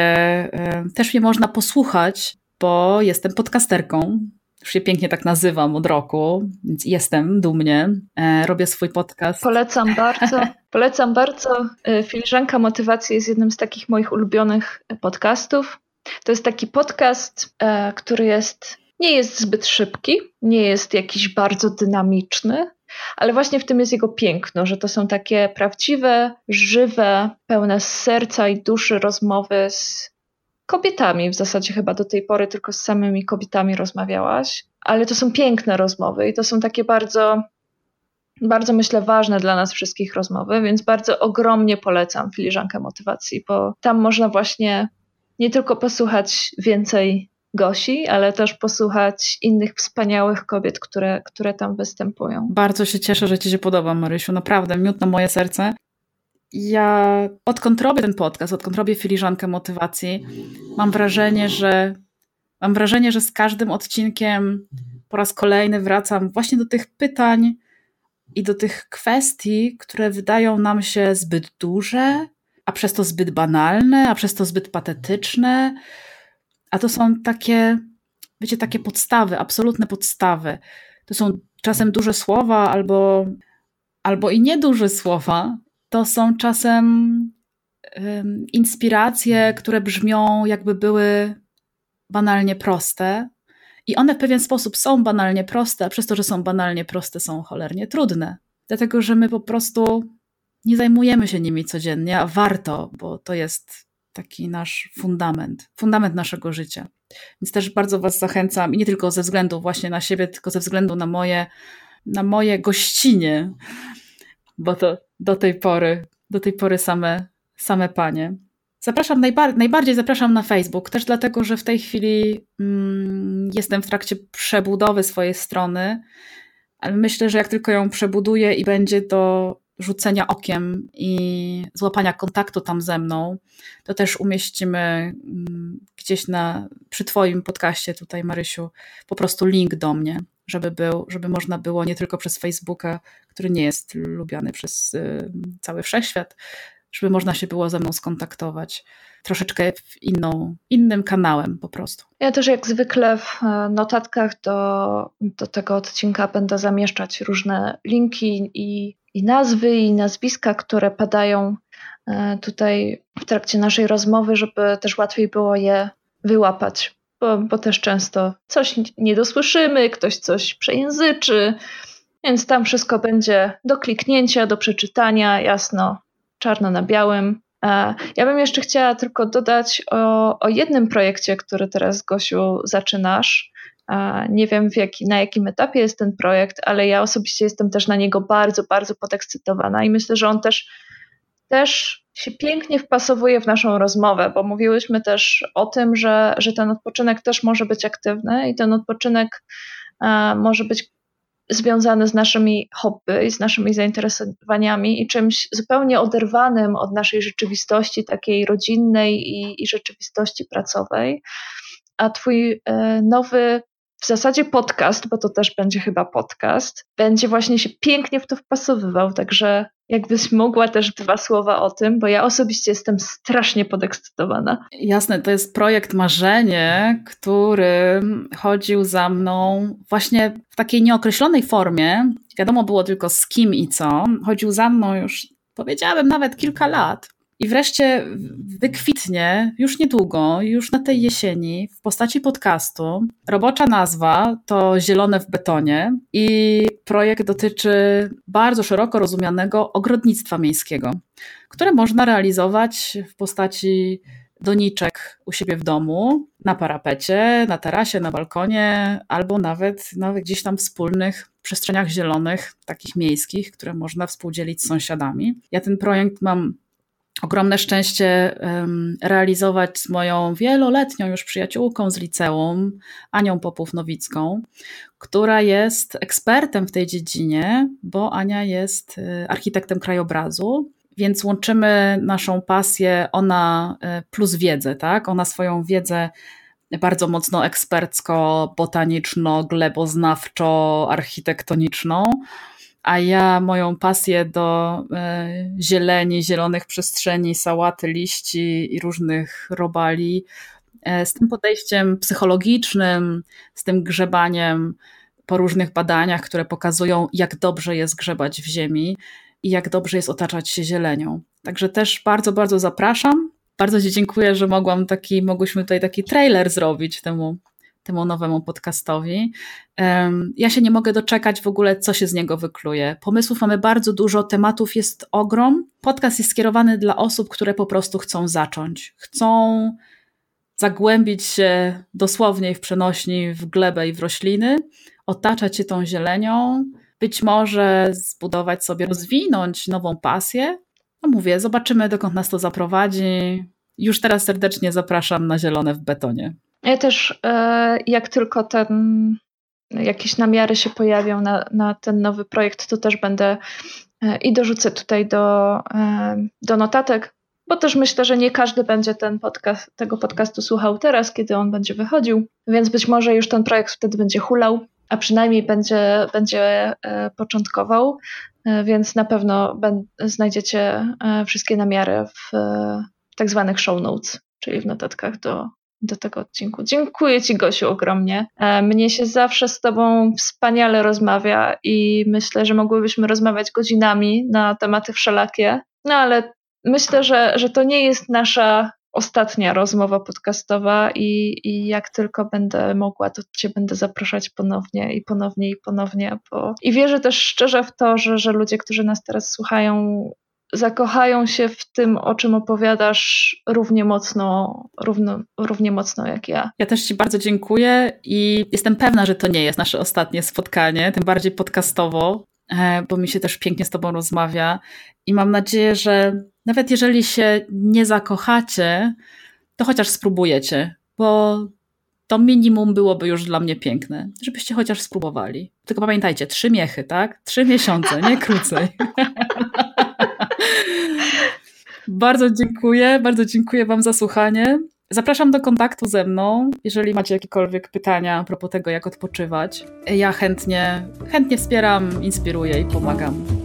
[SPEAKER 1] e, też mnie można posłuchać bo jestem podcasterką. Już się pięknie tak nazywam od roku, więc jestem dumnie. E, robię swój podcast.
[SPEAKER 2] Polecam bardzo. Polecam bardzo. E, Filiżanka Motywacji jest jednym z takich moich ulubionych podcastów. To jest taki podcast, e, który jest, nie jest zbyt szybki, nie jest jakiś bardzo dynamiczny, ale właśnie w tym jest jego piękno, że to są takie prawdziwe, żywe, pełne serca i duszy rozmowy z kobietami. W zasadzie chyba do tej pory tylko z samymi kobietami rozmawiałaś, ale to są piękne rozmowy i to są takie bardzo, bardzo myślę ważne dla nas wszystkich rozmowy, więc bardzo ogromnie polecam filiżankę motywacji, bo tam można właśnie nie tylko posłuchać więcej Gosi, ale też posłuchać innych wspaniałych kobiet, które, które tam występują.
[SPEAKER 1] Bardzo się cieszę, że Ci się podoba, Marysiu. Naprawdę, miód na moje serce ja odkąd robię ten podcast, odkąd robię filiżankę motywacji, mam wrażenie, że mam wrażenie, że z każdym odcinkiem po raz kolejny wracam właśnie do tych pytań i do tych kwestii, które wydają nam się zbyt duże, a przez to zbyt banalne, a przez to zbyt patetyczne. A to są takie, wiecie, takie podstawy, absolutne podstawy. To są czasem duże słowa albo, albo i nieduże słowa, to są czasem inspiracje, które brzmią jakby były banalnie proste, I one w pewien sposób są banalnie proste, a przez to, że są banalnie proste, są cholernie trudne. Dlatego, że my po prostu nie zajmujemy się nimi codziennie, a warto, bo to jest taki nasz fundament, fundament naszego życia. Więc też bardzo Was zachęcam, i nie tylko ze względu właśnie na siebie, tylko ze względu na moje, na moje gościnie, bo to do tej pory, do tej pory same, same panie. Zapraszam, najbar najbardziej zapraszam na Facebook, też dlatego, że w tej chwili mm, jestem w trakcie przebudowy swojej strony, ale myślę, że jak tylko ją przebuduję i będzie do rzucenia okiem i złapania kontaktu tam ze mną, to też umieścimy mm, gdzieś na, przy Twoim podcaście tutaj, Marysiu, po prostu link do mnie, żeby, był, żeby można było nie tylko przez Facebooka, który nie jest lubiany przez y, cały wszechświat, żeby można się było ze mną skontaktować troszeczkę inną, innym kanałem po prostu.
[SPEAKER 2] Ja też jak zwykle w e, notatkach do, do tego odcinka będę zamieszczać różne linki i, i nazwy, i nazwiska, które padają e, tutaj w trakcie naszej rozmowy, żeby też łatwiej było je wyłapać, bo, bo też często coś nie dosłyszymy, ktoś coś przejęzyczy, więc tam wszystko będzie do kliknięcia, do przeczytania, jasno, czarno na białym. E, ja bym jeszcze chciała tylko dodać o, o jednym projekcie, który teraz, Gosiu, zaczynasz. E, nie wiem, jaki, na jakim etapie jest ten projekt, ale ja osobiście jestem też na niego bardzo, bardzo podekscytowana i myślę, że on też, też się pięknie wpasowuje w naszą rozmowę, bo mówiłyśmy też o tym, że, że ten odpoczynek też może być aktywny i ten odpoczynek e, może być związane z naszymi hobby i z naszymi zainteresowaniami i czymś zupełnie oderwanym od naszej rzeczywistości, takiej rodzinnej i, i rzeczywistości pracowej. A Twój e, nowy w zasadzie podcast, bo to też będzie chyba podcast, będzie właśnie się pięknie w to wpasowywał. Także jakbyś mogła też dwa słowa o tym, bo ja osobiście jestem strasznie podekscytowana.
[SPEAKER 1] Jasne, to jest projekt Marzenie, który chodził za mną właśnie w takiej nieokreślonej formie. Wiadomo było tylko z kim i co. Chodził za mną już, powiedziałabym, nawet kilka lat. I wreszcie wykwitnie już niedługo, już na tej jesieni, w postaci podcastu. Robocza nazwa to Zielone w betonie i projekt dotyczy bardzo szeroko rozumianego ogrodnictwa miejskiego, które można realizować w postaci doniczek u siebie w domu, na parapecie, na tarasie, na balkonie, albo nawet, nawet gdzieś tam wspólnych przestrzeniach zielonych, takich miejskich, które można współdzielić z sąsiadami. Ja ten projekt mam ogromne szczęście realizować z moją wieloletnią już przyjaciółką z liceum, Anią Popów-Nowicką, która jest ekspertem w tej dziedzinie, bo Ania jest y, architektem krajobrazu. Więc łączymy naszą pasję, ona y, plus wiedzę, tak? Ona swoją wiedzę bardzo mocno ekspercko, botaniczno, gleboznawczo, architektoniczną a ja moją pasję do e, zieleni, zielonych przestrzeni, sałaty, liści i różnych robali, e, z tym podejściem psychologicznym, z tym grzebaniem po różnych badaniach, które pokazują, jak dobrze jest grzebać w ziemi i jak dobrze jest otaczać się zielenią. Także też bardzo, bardzo zapraszam. Bardzo Ci dziękuję, że mogłam taki, mogłyśmy tutaj taki trailer zrobić temu temu nowemu podcastowi. Ja się nie mogę doczekać w ogóle, co się z niego wykluje. Pomysłów mamy bardzo dużo, tematów jest ogrom. Podcast jest skierowany dla osób, które po prostu chcą zacząć. Chcą zagłębić się dosłownie w przenośni w glebę i w rośliny, otaczać się tą zielenią, być może zbudować sobie, rozwinąć nową pasję. No mówię, zobaczymy, dokąd nas to zaprowadzi. Już teraz serdecznie zapraszam na zielone w betonie.
[SPEAKER 2] Ja też, e, jak tylko ten, jakieś namiary się pojawią na, na ten nowy projekt, to też będę e, i dorzucę tutaj do, e, do notatek, bo też myślę, że nie każdy będzie ten podcast, tego podcastu słuchał teraz, kiedy on będzie wychodził, więc być może już ten projekt wtedy będzie hulał, a przynajmniej będzie, będzie początkował, więc na pewno znajdziecie wszystkie namiary w tak zwanych show notes, czyli w notatkach do, do tego odcinku. Dziękuję Ci, Gosiu, ogromnie. E, mnie się zawsze z Tobą wspaniale rozmawia i myślę, że mogłybyśmy rozmawiać godzinami na tematy wszelakie, no ale myślę, że, że to nie jest nasza ostatnia rozmowa podcastowa i, i jak tylko będę mogła, to Cię będę zapraszać ponownie i ponownie i ponownie. Bo... I wierzę też szczerze w to, że, że ludzie, którzy nas teraz słuchają, zakochają się w tym, o czym opowiadasz równie mocno, równo, równie mocno jak ja.
[SPEAKER 1] Ja też Ci bardzo dziękuję i jestem pewna, że to nie jest nasze ostatnie spotkanie, tym bardziej podcastowo, e, bo mi się też pięknie z Tobą rozmawia i mam nadzieję, że nawet jeżeli się nie zakochacie, to chociaż spróbujecie, bo to minimum byłoby już dla mnie piękne, żebyście chociaż spróbowali. Tylko pamiętajcie, trzy miechy, tak? Trzy miesiące, nie krócej. bardzo dziękuję, bardzo dziękuję Wam za słuchanie. Zapraszam do kontaktu ze mną, jeżeli macie jakiekolwiek pytania a propos tego, jak odpoczywać. Ja chętnie, chętnie wspieram, inspiruję i pomagam.